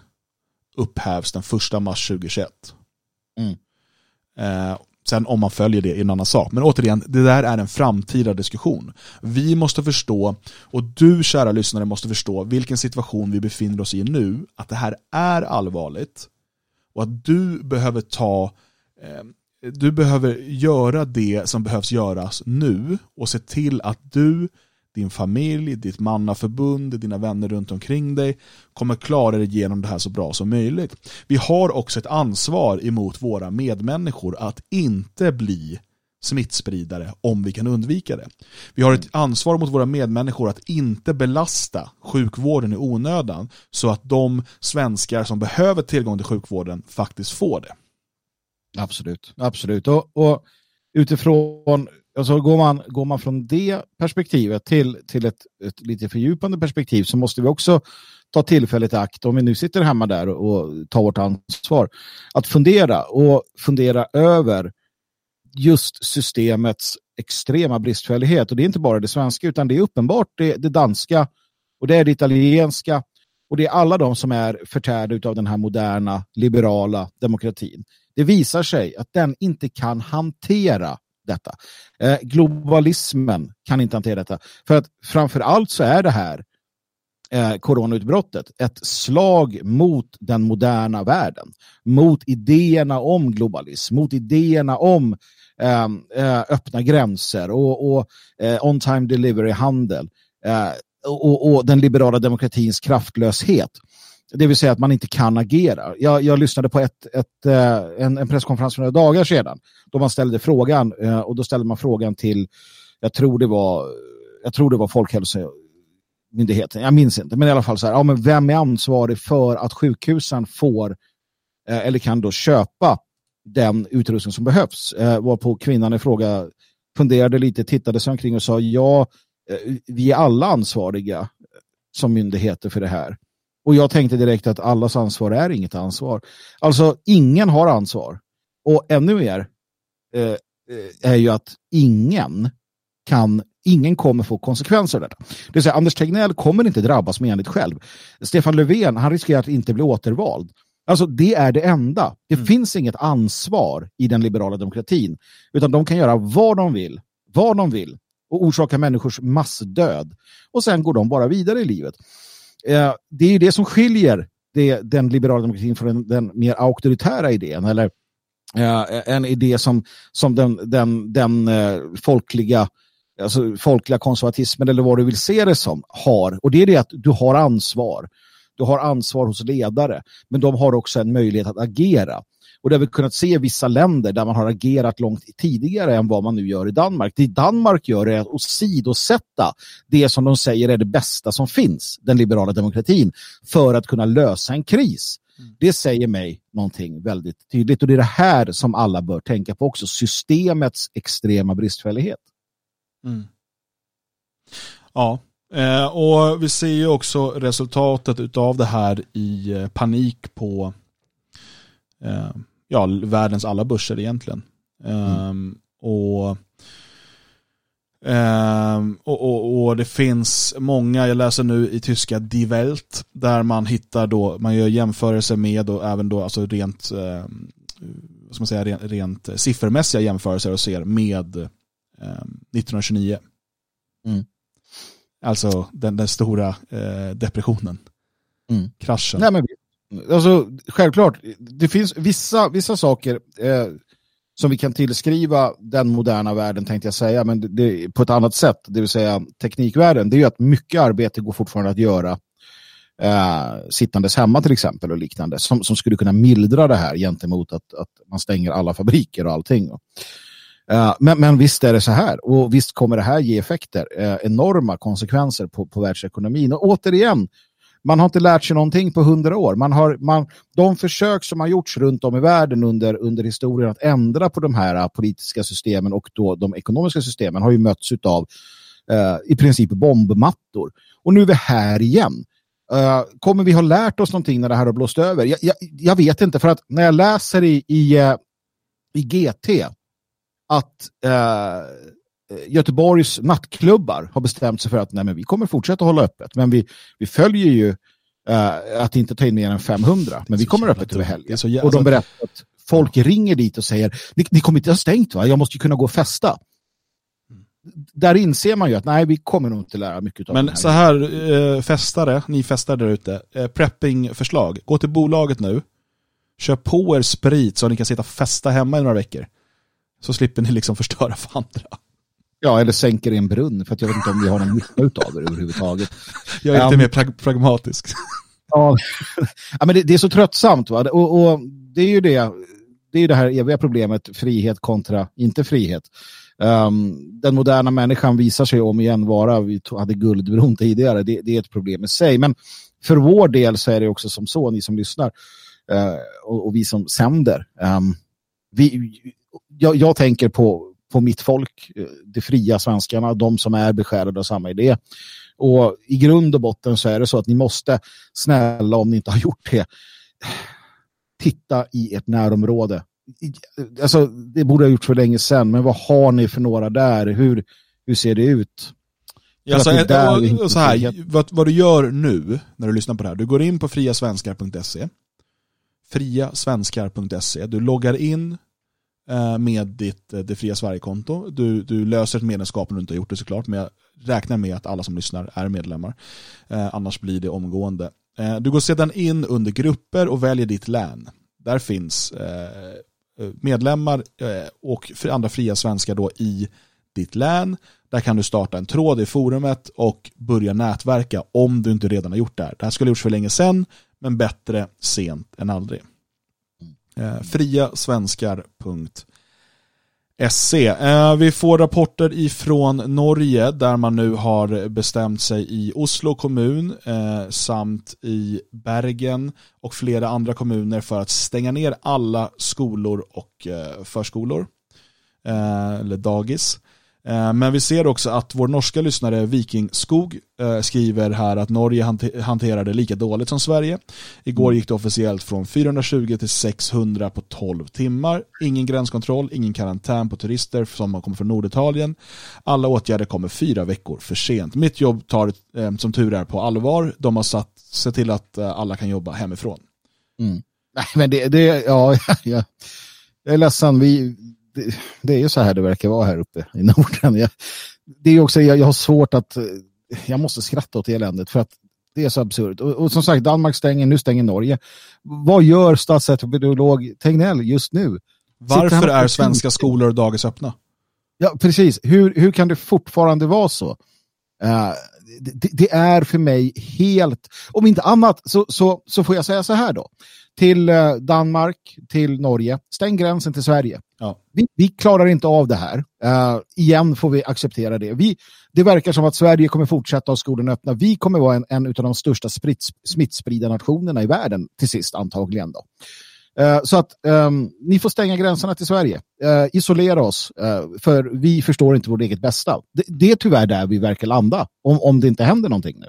upphävs den första mars 2021. Mm. Eh, sen om man följer det är en annan sak. Men återigen, det där är en framtida diskussion. Vi måste förstå, och du kära lyssnare måste förstå, vilken situation vi befinner oss i nu. Att det här är allvarligt. Och att du behöver ta eh, du behöver göra det som behövs göras nu och se till att du din familj, ditt mannaförbund, dina vänner runt omkring dig kommer klara dig genom det här så bra som möjligt. Vi har också ett ansvar emot våra medmänniskor att inte bli smittspridare om vi kan undvika det. Vi har ett ansvar mot våra medmänniskor att inte belasta sjukvården i onödan så att de svenskar som behöver tillgång till sjukvården faktiskt får det. Absolut, absolut. Och, och utifrån alltså går, man, går man från det perspektivet till, till ett, ett lite fördjupande perspektiv så måste vi också ta tillfället i akt, om vi nu sitter hemma där och, och tar vårt ansvar, att fundera och fundera över just systemets extrema bristfällighet. Och det är inte bara det svenska utan det är uppenbart det, det danska och det är det italienska och det är alla de som är förtärda av den här moderna liberala demokratin. Det visar sig att den inte kan hantera detta. Eh, globalismen kan inte hantera detta. För att framför allt så är det här eh, coronautbrottet ett slag mot den moderna världen. Mot idéerna om globalism, mot idéerna om ehm, eh, öppna gränser och, och eh, on-time delivery-handel. Eh, och, och, den liberala demokratins kraftlöshet. Det vill säga att man inte kan agera. Jag, jag lyssnade på ett, ett, eh, en, en presskonferens för några dagar sedan då man ställde frågan eh, och då ställde man frågan till, jag tror det var, jag tror det var Folkhälsomyndigheten, jag minns inte, men i alla fall så här, ja, men vem är ansvarig för att sjukhusen får eh, eller kan då köpa den utrustning som behövs? Eh, varpå kvinnan i fråga funderade lite, tittade sig omkring och sa ja, eh, vi är alla ansvariga som myndigheter för det här. Och jag tänkte direkt att allas ansvar är inget ansvar. Alltså, ingen har ansvar. Och ännu mer eh, eh är ju att ingen kan ingen kommer få konsekvenser av detta. Det vill säga, Anders Tegnell kommer inte drabbas menligt själv. Stefan Löfven, han riskerar att inte bli återvald. Alltså det är det enda. Det mm. finns inget ansvar i den liberala demokratin. Utan de kan göra vad de vill, vad de vill och orsaka människors massdöd. Och sen går de bara vidare i livet. Eh, det är det som skiljer det, den liberala demokratin från den, den mer auktoritära idén. Eller eh, en idé som, som den, den, den eh, folkliga alltså folkliga konservatismen eller vad du vill se det som, har. Och det är det att du har ansvar. Du har ansvar hos ledare, men de har också en möjlighet att agera. Och det har vi kunnat se i vissa länder där man har agerat långt tidigare än vad man nu gör i Danmark. Det Danmark gör är att åsidosätta det som de säger är det bästa som finns, den liberala demokratin, för att kunna lösa en kris. Mm. Det säger mig någonting väldigt tydligt och det är det här som alla bör tänka på också, systemets extrema bristfällighet. Mm. Ja, eh, och vi ser ju också resultatet av det här i eh, panik på ja, världens alla börser egentligen. Mm. Och, och, och, och, det finns många, jag läser nu i tyska Die Welt, där man hittar då, man gör jämförelser med och även då alltså rent, vad ska man säga, rent, rent siffermässiga jämförelser och ser med 1929. Eh, mm. Alltså den, den stora eh, depressionen. Mm. Kraschen. Nej, men, alltså, självklart, det finns vissa, vissa saker eh, som vi kan tillskriva den moderna världen tänkte jag säga, men det, det, på ett annat sätt, det vill säga teknikvärlden, det är ju att mycket arbete går fortfarande att göra eh, sittandes hemma till exempel och liknande, som, som skulle kunna mildra det här gentemot att, att man stänger alla fabriker och allting. Uh, men, men visst är det så här och visst kommer det här ge effekter, uh, enorma konsekvenser på, på världsekonomin. Och återigen, man har inte lärt sig någonting på hundra år. Man har, man, de försök som har gjorts runt om i världen under, under historien att ändra på de här äh, politiska systemen och då de ekonomiska systemen har ju mötts av äh, i princip bombmattor. Och nu är vi här igen. Eh, kommer vi ha lärt oss någonting när det här har blåst över? Jag, jag, jag vet inte, för att när jag läser i, i, i GT att eh, Göteborgs nattklubbar har bestämt sig för att nej, men vi kommer fortsätta hålla öppet. Men vi, vi följer ju eh, att inte ta in mer än 500. Men vi kommer öppet över helgen. Och de alltså- berättar att folk ringer dit och säger ni, ni kommer inte ha stängt va? Jag måste ju kunna gå och festa. Där inser man ju att nej, vi kommer nog inte lära mycket av Men här. så här, eh, festare, ni festare där ute, eh, prepping-förslag. Gå till bolaget nu, köp på er sprit så ni kan sitta och festa hemma i några veckor. Så slipper ni liksom förstöra för andra. Ja, eller sänker i en brunn för att jag vet inte om vi har någon nytta av det överhuvudtaget. Jag är um, lite mer prag pragmatisk. Ja, ja men det, det, är så tröttsamt. Va? Och, och, det är ju det, det är det här eviga problemet, frihet kontra inte frihet. Um, den moderna människan visar sig om igen vara, vi hade guldbron tidigare, det, det, är ett problem i sig. Men för vår del så är det också som så, ni som lyssnar uh, och, och, vi som sänder. Um, vi, jag, jag, tänker på, på mitt folk, eh, de fria svenskarna, de som är besjälade av samma idé. Och i grund och botten så är det så att ni måste, snälla om ni inte har gjort det, titta i ert närområde. Alltså, det borde ha gjorts för länge sedan, men vad har ni för några där? Hur, hur ser det ut? Ja, så, där och, så här, vad, vad, du gör nu när du lyssnar på det här, du går in på friasvenskar.se friasvenskar.se. Du loggar in Eh, med ditt eh, Det fria Sverige-konto. Du, du löser ett medlemskap om du inte har gjort det såklart, men jag räknar med att alla som lyssnar är medlemmar. Eh, annars blir det omgående. Du går sedan in under grupper och väljer ditt län. Där finns medlemmar och andra fria svenskar då i ditt län. Där kan du starta en tråd i forumet och börja nätverka om du inte redan har gjort det här. Det här skulle ha gjorts för länge sedan, men bättre sent än aldrig. Eh, Friasvenskar.se eh, Vi får rapporter ifrån Norge där man nu har bestämt sig i Oslo kommun eh, samt i Bergen och flera andra kommuner för att stänga ner alla skolor och förskolor eller dagis. Eh, men vi ser också att vår norska lyssnare Viking Skog eh, skriver här att Norge hanterade lika dåligt som Sverige. Igår gick det officiellt från 420 till 600 på 12 timmar. Ingen gränskontroll, ingen karantän på turister som har kommit från Norditalien. Alla åtgärder kommer fyra veckor för sent. Mitt jobb tar eh, som tur är på allvar. De har satt, sett till att alla kan jobba hemifrån. Mm. Nej, men det, det ja, ja, jag är ledsen. Vi, det, det, är ju så här det verkar vara här uppe i Norden. Jag, det är också, jag, jag har svårt att, jag måste skratta åt eländet för att det är så absurt. Och, och, som sagt, Danmark stänger, nu stänger Norge. Vad gör statsepidemiolog Tegnell just nu? Varför är svenska skolor och dagis öppna? Ja, precis. Hur, hur kan det fortfarande vara så? Uh, det, det, är för mig helt, om inte annat så, så, så får jag säga så här då till eh, Danmark, till Norge. Stäng gränsen till Sverige. Ja. Vi, vi, klarar inte av det här. Uh, igen får vi acceptera det. Vi, det verkar som att Sverige kommer fortsätta ha skolorna öppna. Vi kommer vara en, en av de största smittspridarnationerna i världen till sist antagligen. Då. Uh, så att um, ni får stänga gränserna till Sverige. Uh, isolera oss, för vi förstår inte vårt eget bästa. Det, det är tyvärr där vi verkar landa, om, om det inte händer någonting nu.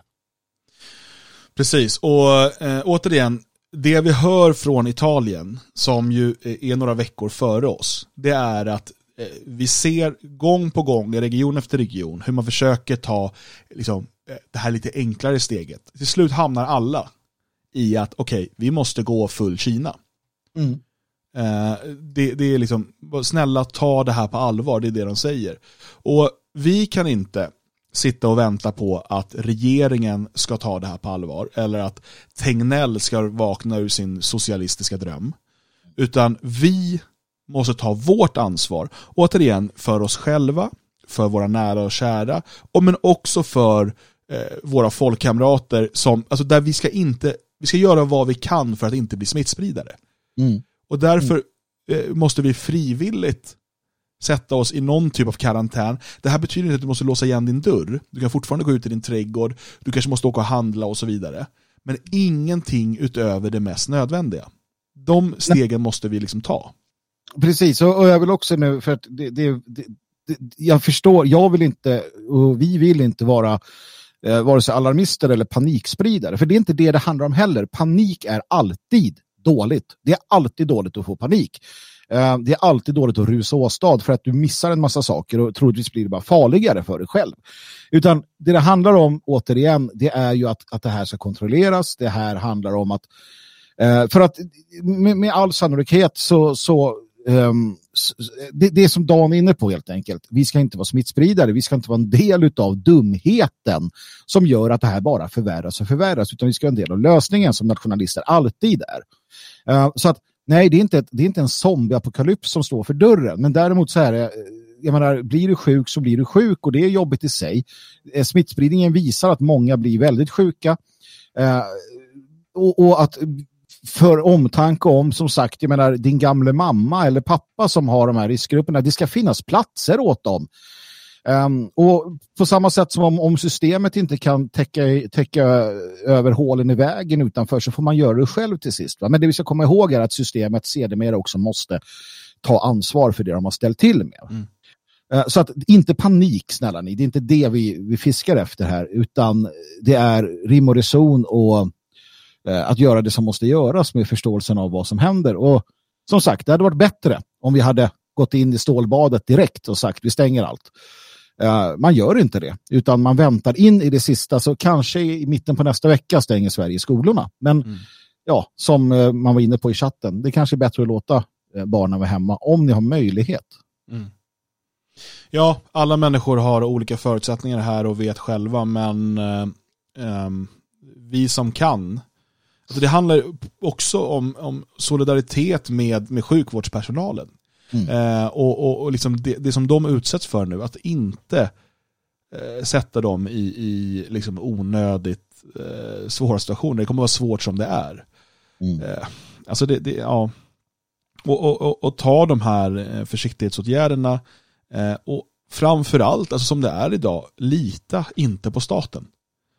Precis, och eh, återigen, det vi hör från Italien, som ju är några veckor före oss, det är att eh, vi ser gång på gång, i region efter region, hur man försöker ta liksom, eh, det här lite enklare steget. Till slut hamnar alla i att okej, okay, vi måste gå full Kina. Mm. Eh, det, det, är liksom, snälla ta det här på allvar, det är det de säger. Och vi kan inte sitta och vänta på att regeringen ska ta det här på allvar eller att Tegnell ska vakna ur sin socialistiska dröm. Utan vi måste ta vårt ansvar, återigen för oss själva, för våra nära och kära, och men också för eh, våra folkkamrater som, alltså där vi ska inte, vi ska göra vad vi kan för att inte bli smittspridare. Mm. Och därför eh, måste vi frivilligt sätta oss i någon typ av karantän. Det här betyder inte att du måste låsa igen din dörr. Du kan fortfarande gå ut i din trädgård, du kanske måste åka och handla och så vidare. Men ingenting utöver det mest nödvändiga. De stegen måste vi liksom ta. Precis, och, jag vill också nu, för att det, det, det, jag förstår, jag vill inte, och vi vill inte vara eh, vare sig alarmister eller panikspridare, för det är inte det det handlar om heller. Panik är alltid dåligt. Det är alltid dåligt att få panik. Eh, det är alltid dåligt att rusa åstad för att du missar en massa saker och troligtvis blir det bara farligare för dig själv. Utan det det handlar om, återigen, det är ju att, att det här ska kontrolleras. Det här handlar om att, eh, för att med, med all sannolikhet så, så Um, det, det är som Dan är inne på helt enkelt. Vi ska inte vara smittspridare, vi ska inte vara en del av dumheten som gör att det här bara förvärras och förvärras, utan vi ska vara en del av lösningen som nationalister alltid är. Uh, så att Nej, det är inte, det är inte en zombieapokalyps som står för dörren. Men däremot så är det, eh, jag menar, blir du sjuk så blir du sjuk och det är jobbigt i sig. Eh, smittspridningen visar att många blir väldigt sjuka. Eh, och, och, att för omtanke om, som sagt, jag menar, din gamla mamma eller pappa som har de här riskgrupperna, det ska finnas platser åt dem. Um, och på samma sätt som om, om systemet inte kan täcka, täcka över hålen i vägen utanför så får man göra det själv till sist. Va? Men det vi ska komma ihåg är att systemet sedermera också måste ta ansvar för det de har ställt till med. Mm. Uh, så att inte panik snälla ni, det är inte det vi, vi fiskar efter här utan det är rim och reson och uh, att göra det som måste göras med förståelsen av vad som händer. Och som sagt, det hade varit bättre om vi hade gått in i stålbadet direkt och sagt vi stänger allt. Uh, man gör inte det, utan man väntar in i det sista, så kanske i mitten på nästa vecka stänger Sverige skolorna. Men mm. ja, som eh, man var inne på i chatten, det kanske är bättre att låta eh, barnen vara hemma om ni har möjlighet. Mm. Ja, alla människor har olika förutsättningar här och vet själva, men eh, eh, vi som kan, alltså det handlar också om, om solidaritet med, med sjukvårdspersonalen. Mm. Eh, och och, och liksom det, det, som de utsätts för nu, att inte eh, sätta dem i, i liksom onödigt eh, svåra situationer. Det kommer vara svårt som det är. Mm. Eh, alltså det, det, ja. Och, och, och, och, ta de här eh, försiktighetsåtgärderna eh, och framförallt, alltså som det är idag, lita inte på staten.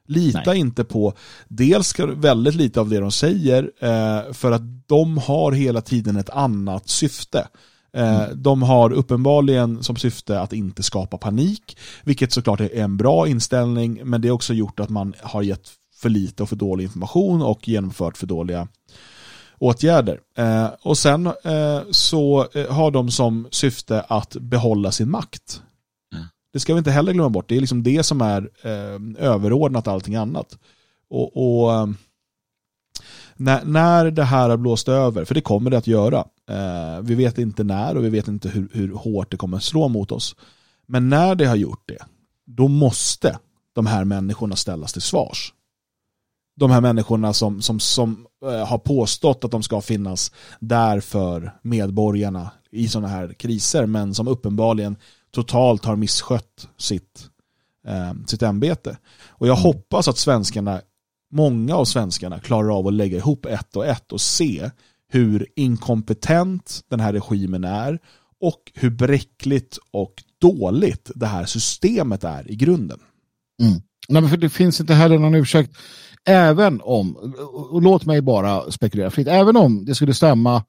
Lita Nej. inte på, dels väldigt lite av det de säger, eh, för att de har hela tiden ett annat syfte. Eh, mm. De har uppenbarligen som syfte att inte skapa panik, vilket såklart är en bra inställning, men det är också gjort att man har gett för lite och för dålig information och genomfört för dåliga åtgärder. Eh, och sen eh, så har de som syfte att behålla sin makt. Mm. Det ska vi inte heller glömma bort. Det är liksom det som är överordnat allting annat. Och, och eh, när, när det här har blåst över, för det kommer det att göra, eh, vi vet inte när och vi vet inte hur, hur hårt det kommer att slå mot oss. Men när det har gjort det, då måste de här människorna ställas till svars de här människorna som, som, som äh, har påstått att de ska finnas där för medborgarna i sådana här kriser men som uppenbarligen totalt har misskött sitt, äh, sitt ämbete. Och jag mm. hoppas att svenskarna, många av svenskarna klarar av att lägga ihop ett och ett och se hur inkompetent den här regimen är och hur bräckligt och dåligt det här systemet är i grunden. Mm. Nej, för det finns inte heller någon ursäkt även om, och låt mig bara spekulera fritt, även om det skulle stämma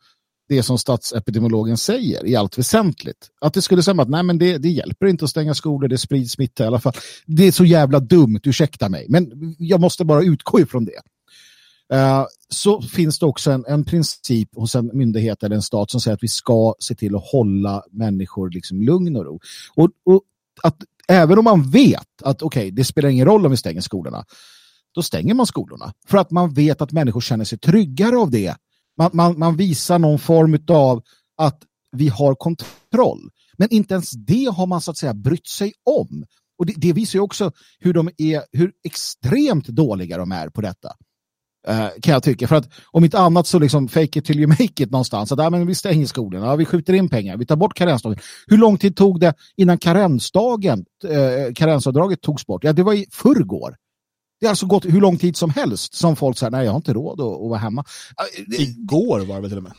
det som statsepidemiologen säger i allt väsentligt. Att det skulle säga att nej, men det, det hjälper inte att stänga skolor, det sprids smitta i alla fall. Det är så jävla dumt, ursäkta mig, men jag måste bara utgå ifrån det. Uh, så finns det också en, en, princip hos en myndighet eller en stat som säger att vi ska se till att hålla människor liksom lugn och ro. Och, och att även om man vet att okej, okay, det spelar ingen roll om vi stänger skolorna, då stänger man skolorna. För att man vet att människor känner sig tryggare av det. Man, man, man visar någon form av att vi har kontroll. Men inte ens det har man så att säga brytt sig om. Och det, det visar ju också hur, de är, hur extremt dåliga de är på detta. Uh, kan jag tycka. För att om inte annat så liksom fake it till you make it någonstans. Att, ja, men vi stänger skolorna, vi skjuter in pengar, vi tar bort karensdagen. Hur lång tid tog det innan karensdagen, uh, karensavdraget togs bort? Ja, det var i förrgår. Det har alltså gått hur lång tid som helst som folk säger nej jag har inte råd att, att vara hemma. Igår var det väl till och med?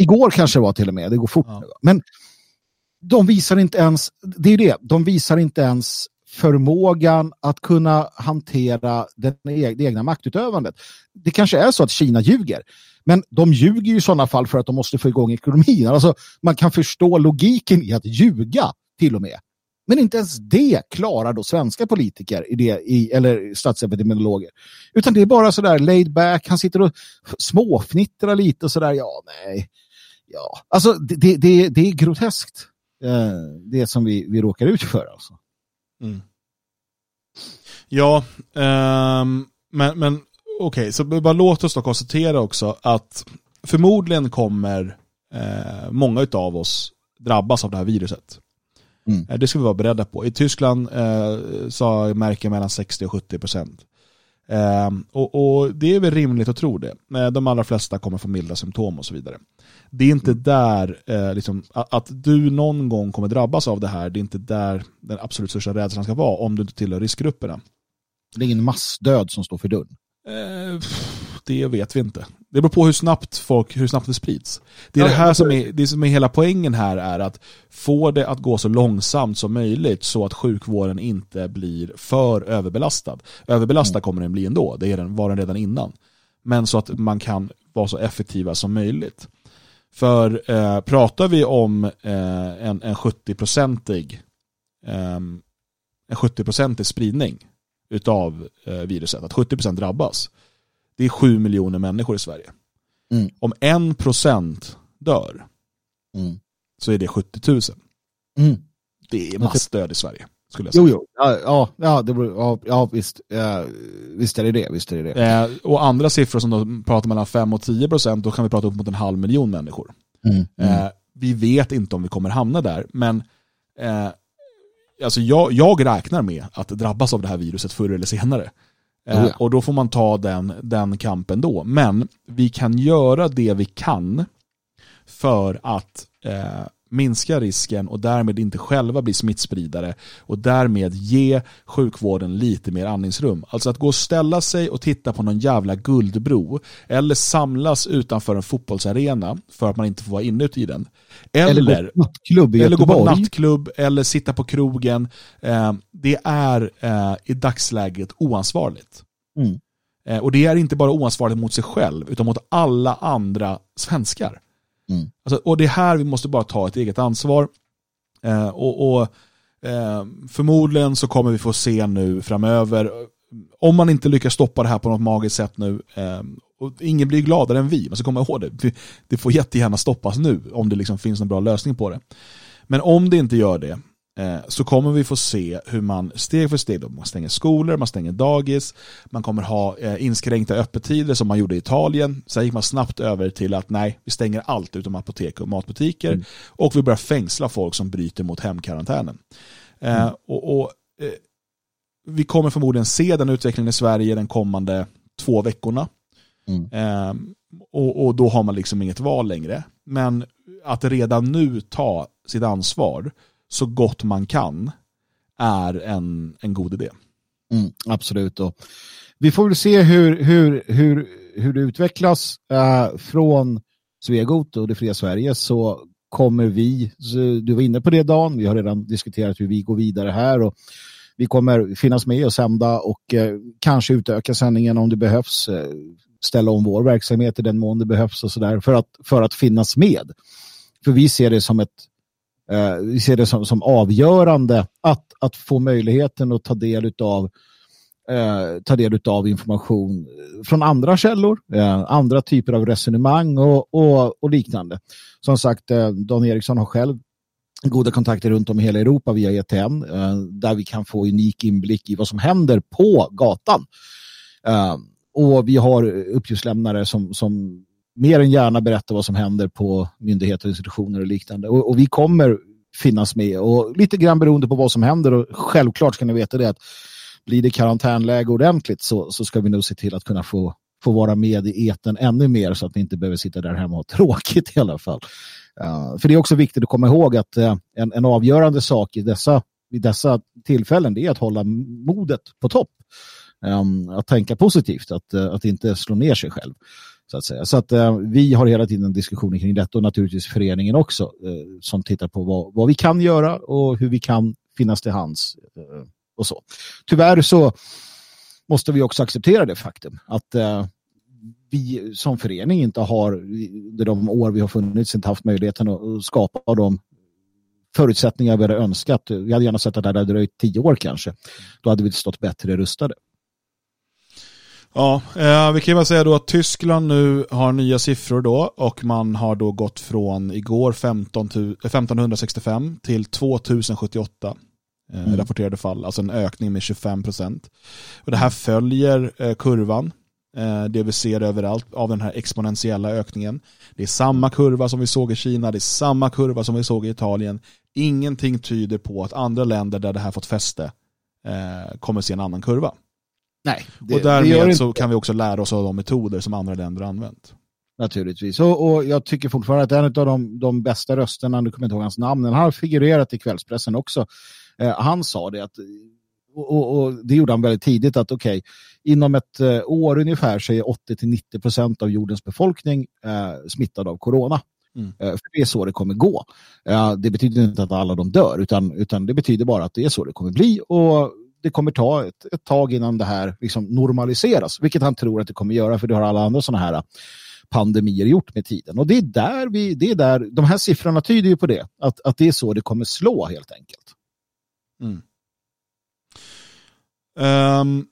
Igår kanske det var till och med, det går fort. Ja. Men de visar inte ens, det är det, de visar inte ens förmågan att kunna hantera den, det egna maktutövandet. Det kanske är så att Kina ljuger, men de ljuger i sådana fall för att de måste få igång ekonomin. Alltså, man kan förstå logiken i att ljuga till och med. Men inte ens det klarar då svenska politiker i det, i, eller statsepidemiologer. Utan det är bara sådär laid back, han sitter och småfnittrar lite och sådär, ja nej. Ja, alltså det, det, det är groteskt. Eh, det som vi, vi råkar ut för alltså. Mm. Ja, um, men, men okej, okay, så bara låt oss då konstatera också att förmodligen kommer eh, många av oss drabbas av det här viruset. Mm. Eh, det ska vi vara beredda på. I Tyskland eh, så märker mellan 60 och 70 procent. Eh, och, och, det är väl rimligt att tro det. Eh, de allra flesta kommer få milda symptom och så vidare. Det är inte mm. där, eh, liksom, att, att, du någon gång kommer drabbas av det här, det är inte där den absolut största rädslan ska vara om du inte tillhör riskgrupperna. Det är ingen massdöd som står för dörren. Eh, det vet vi inte. Det beror på hur snabbt, folk, hur snabbt det sprids. Det är det här som är, det som är hela poängen här är att få det att gå så långsamt som möjligt så att sjukvården inte blir för överbelastad. Överbelastad mm. kommer den bli ändå, det är den, var den redan innan. Men så att man kan vara så effektiva som möjligt. För eh, pratar vi om eh, en, en 70-procentig eh, en 70% spridning utav eh, viruset, att 70% drabbas, det är 7 miljoner människor i Sverige. Mm. Om en procent dör mm. så är det 70 000. Mm. Det är massdöd i Sverige. Skulle jag säga. Jo, jo. Ja, ja, det, beror- ja, ja visst, ja, visst är det det. Visst är det det. Eh, och andra siffror som då pratar mellan 5 och 10 procent, då kan vi prata upp mot en halv miljon människor. Mm. Eh, vi vet inte om vi kommer hamna där, men eh, alltså jag, jag räknar med att drabbas av det här viruset förr eller senare. Eh, Oh ja. Och då får man ta den, den kampen då. Men vi kan göra det vi kan för att eh, minska risken och därmed inte själva bli smittspridare och därmed ge sjukvården lite mer andningsrum. Alltså att gå och ställa sig och titta på någon jävla guldbro eller samlas utanför en fotbollsarena för att man inte får vara inne i den. Eller, Eller, gå på nattklubb eller gå på nattklubb eller sitta på krogen. Eh, det är eh, i dagsläget oansvarigt. Mm. Eh, och det är inte bara oansvarigt mot sig själv utan mot alla andra svenskar. Mm. Alltså, och det är här vi måste bara ta ett eget ansvar. Eh, och, och eh, Förmodligen så kommer vi få se nu framöver, om man inte lyckas stoppa det här på något magiskt sätt nu, eh, och ingen blir gladare än vi, men så kommer ihåg det, det, får jättegärna stoppas nu om det liksom finns en bra lösning på det. Men om det inte gör det, så kommer vi få se hur man steg för steg, då, man stänger skolor, man stänger dagis, man kommer ha eh, inskränkta öppettider som man gjorde i Italien. Sen gick man snabbt över till att nej, vi stänger allt utom apotek och matbutiker Mm. och vi börjar fängsla folk som bryter mot hemkarantänen. Eh, och, och, eh, vi kommer förmodligen se den utvecklingen i Sverige den kommande två veckorna. Mm. Eh, och, och då har man liksom inget val längre. Men att redan nu ta sitt ansvar så gott man kan är en, en god idé. Mm, absolut. Och vi får väl se hur, hur, hur, hur det utvecklas eh, från Svegot och det fria Sverige så kommer vi, du var inne på det Dan, vi har redan diskuterat hur vi går vidare här och vi kommer finnas med och sända och eh, kanske utöka sändningen om det behövs, eh, ställa om vår verksamhet i den mån det behövs och sådär för att, för att finnas med. För vi ser det som ett Eh, vi ser det som, som avgörande att, att få möjligheten att ta del av eh, ta del av information från andra källor, eh, andra typer av resonemang och, och, och liknande. Som sagt, eh, Dan Eriksson har själv goda kontakter runt om i hela Europa via ETN eh, där vi kan få unik inblick i vad som händer på gatan. Eh, och vi har uppgiftslämnare som, som mer än gärna berätta vad som händer på myndigheter, institutioner och liknande. Och, och vi kommer finnas med och lite grann beroende på vad som händer och självklart ska ni veta det att blir det karantänläge ordentligt så, så ska vi nog se till att kunna få, få vara med i eten ännu mer så att ni inte behöver sitta där hemma och ha tråkigt i alla fall. Uh, för det är också viktigt att komma ihåg att uh, en, en avgörande sak i dessa, i dessa tillfällen det är att hålla modet på topp. Um, att tänka positivt, att, uh, att inte slå ner sig själv. Så att, säga. Så att eh, vi har hela tiden diskussioner kring detta och naturligtvis föreningen också eh, som tittar på vad, vad vi kan göra och hur vi kan finnas till hands eh, och så. Tyvärr så måste vi också acceptera det faktum att eh, vi som förening inte har under de år vi har funnits inte haft möjligheten att skapa de förutsättningar vi hade önskat. Vi hade gärna sett att det hade dröjt tio år kanske. Då hade vi stått bättre rustade. Ja, eh, vi kan ju bara säga då att Tyskland nu har nya siffror då och man har då gått från igår 15 000, 1565 till 2078 mm. rapporterade fall, alltså en ökning med 25 procent. Och det här följer eh, kurvan, eh, det vi ser överallt av den här exponentiella ökningen. Det är samma kurva som vi såg i Kina, det är samma kurva som vi såg i Italien. Ingenting tyder på att andra länder där det här fått fäste eh, kommer se en annan kurva. Nej, det, och därmed så kan vi också lära oss av de metoder som andra länder använt. Naturligtvis. Och, och jag tycker fortfarande att en av de, de bästa rösterna, nu kommer jag inte ihåg hans namn, den har figurerat i kvällspressen också. Eh, han sa det att, och, och, och, det gjorde han väldigt tidigt, att okej, okay, inom ett eh, år ungefär så är 80-90% av jordens befolkning eh, smittad av corona. Mm. För det är så det kommer gå. Det betyder inte att alla de dör, utan, utan det betyder bara att det är så det kommer bli. Och det kommer ta ett, ett tag innan det här liksom normaliseras, vilket han tror att det kommer göra, för det har alla andra sådana här äh, pandemier gjort med tiden. Och det är där vi, det är där, de här siffrorna tyder ju på det, att, att det är så det kommer slå helt enkelt. Mm. Um,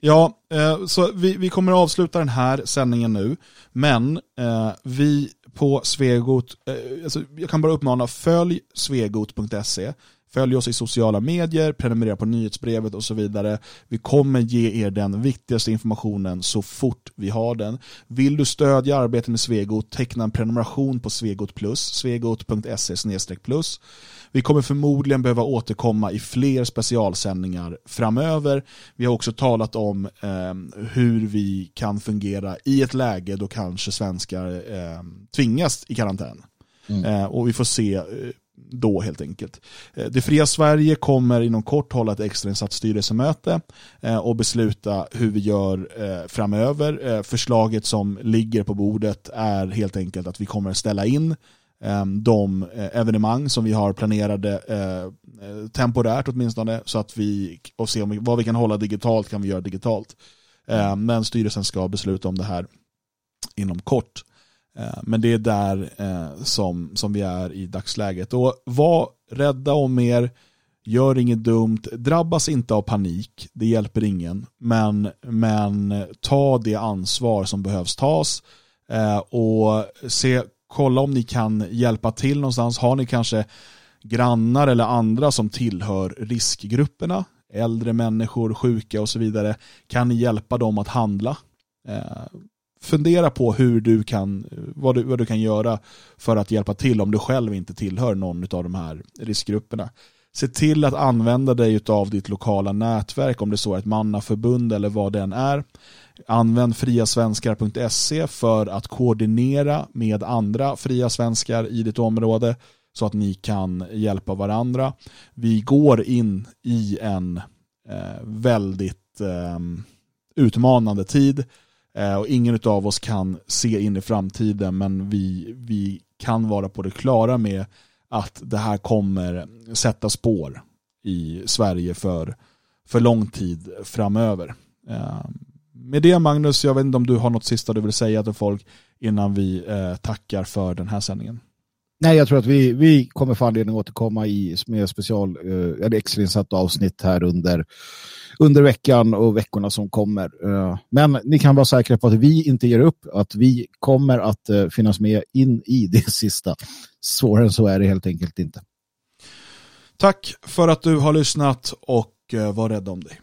ja, uh, så vi, vi kommer att avsluta den här sändningen nu, men uh, vi på Svegot, uh, alltså jag kan bara uppmana, följ svegot.se, Följ oss i sociala medier, prenumerera på nyhetsbrevet och så vidare. Vi kommer ge er den viktigaste informationen så fort vi har den. Vill du stödja arbetet med Svegot, teckna en prenumeration på Svegot Plus, svegot.se plus. Vi kommer förmodligen behöva återkomma i fler specialsändningar framöver. Vi har också talat om eh, hur vi kan fungera i ett läge då kanske svenskar eh, tvingas i karantän. Mm. Eh, och vi får se eh, då helt enkelt. Eh, det fria Sverige kommer inom kort hålla ett extrainsatt styrelsemöte eh, och besluta hur vi gör eh, framöver. Förslaget som ligger på bordet är helt enkelt att vi kommer ställa in ehm, de evenemang som vi har planerade temporärt åtminstone så att vi och se om vad vi kan hålla digitalt kan vi göra digitalt. Ehm, men styrelsen ska besluta om det här inom kort. Eh, men det är där eh, som, som vi är i dagsläget. Och var rädda om er, gör inget dumt, drabbas inte av panik, det hjälper ingen. Men, men eh, ta det ansvar som behövs tas och se, kolla om ni kan hjälpa till någonstans. Har ni kanske grannar eller andra som tillhör riskgrupperna, äldre människor, sjuka och så vidare, kan ni hjälpa dem att handla? Fundera på hur du kan, vad du, vad du kan göra för att hjälpa till om du själv inte tillhör någon av de här riskgrupperna. Se till att använda dig av ditt lokala nätverk om det så är ett mannaförbund eller vad den är. Använd friasvenskar.se för att koordinera med andra fria svenskar i ditt område så att ni kan hjälpa varandra. Vi går in i en eh, väldigt eh, utmanande tid Eh, Eh, och ingen av oss kan se in i framtiden men vi, vi kan vara på det klara med att det här kommer sätta spår i Sverige för, för lång tid framöver. Eh, med det Magnus, jag vet inte om du har något sista du vill säga till folk innan vi eh, tackar för den här sändningen. Nej, jag tror att vi, vi kommer få anledning att återkomma i, med special, eh, extrainsatt avsnitt här under under veckan och veckorna som kommer. Eh, men ni kan vara säkra på att vi inte ger upp, att vi kommer att eh, finnas med in i det sista. Svårare än så är det helt enkelt inte. Tack för att du har lyssnat och eh, var rädd om dig.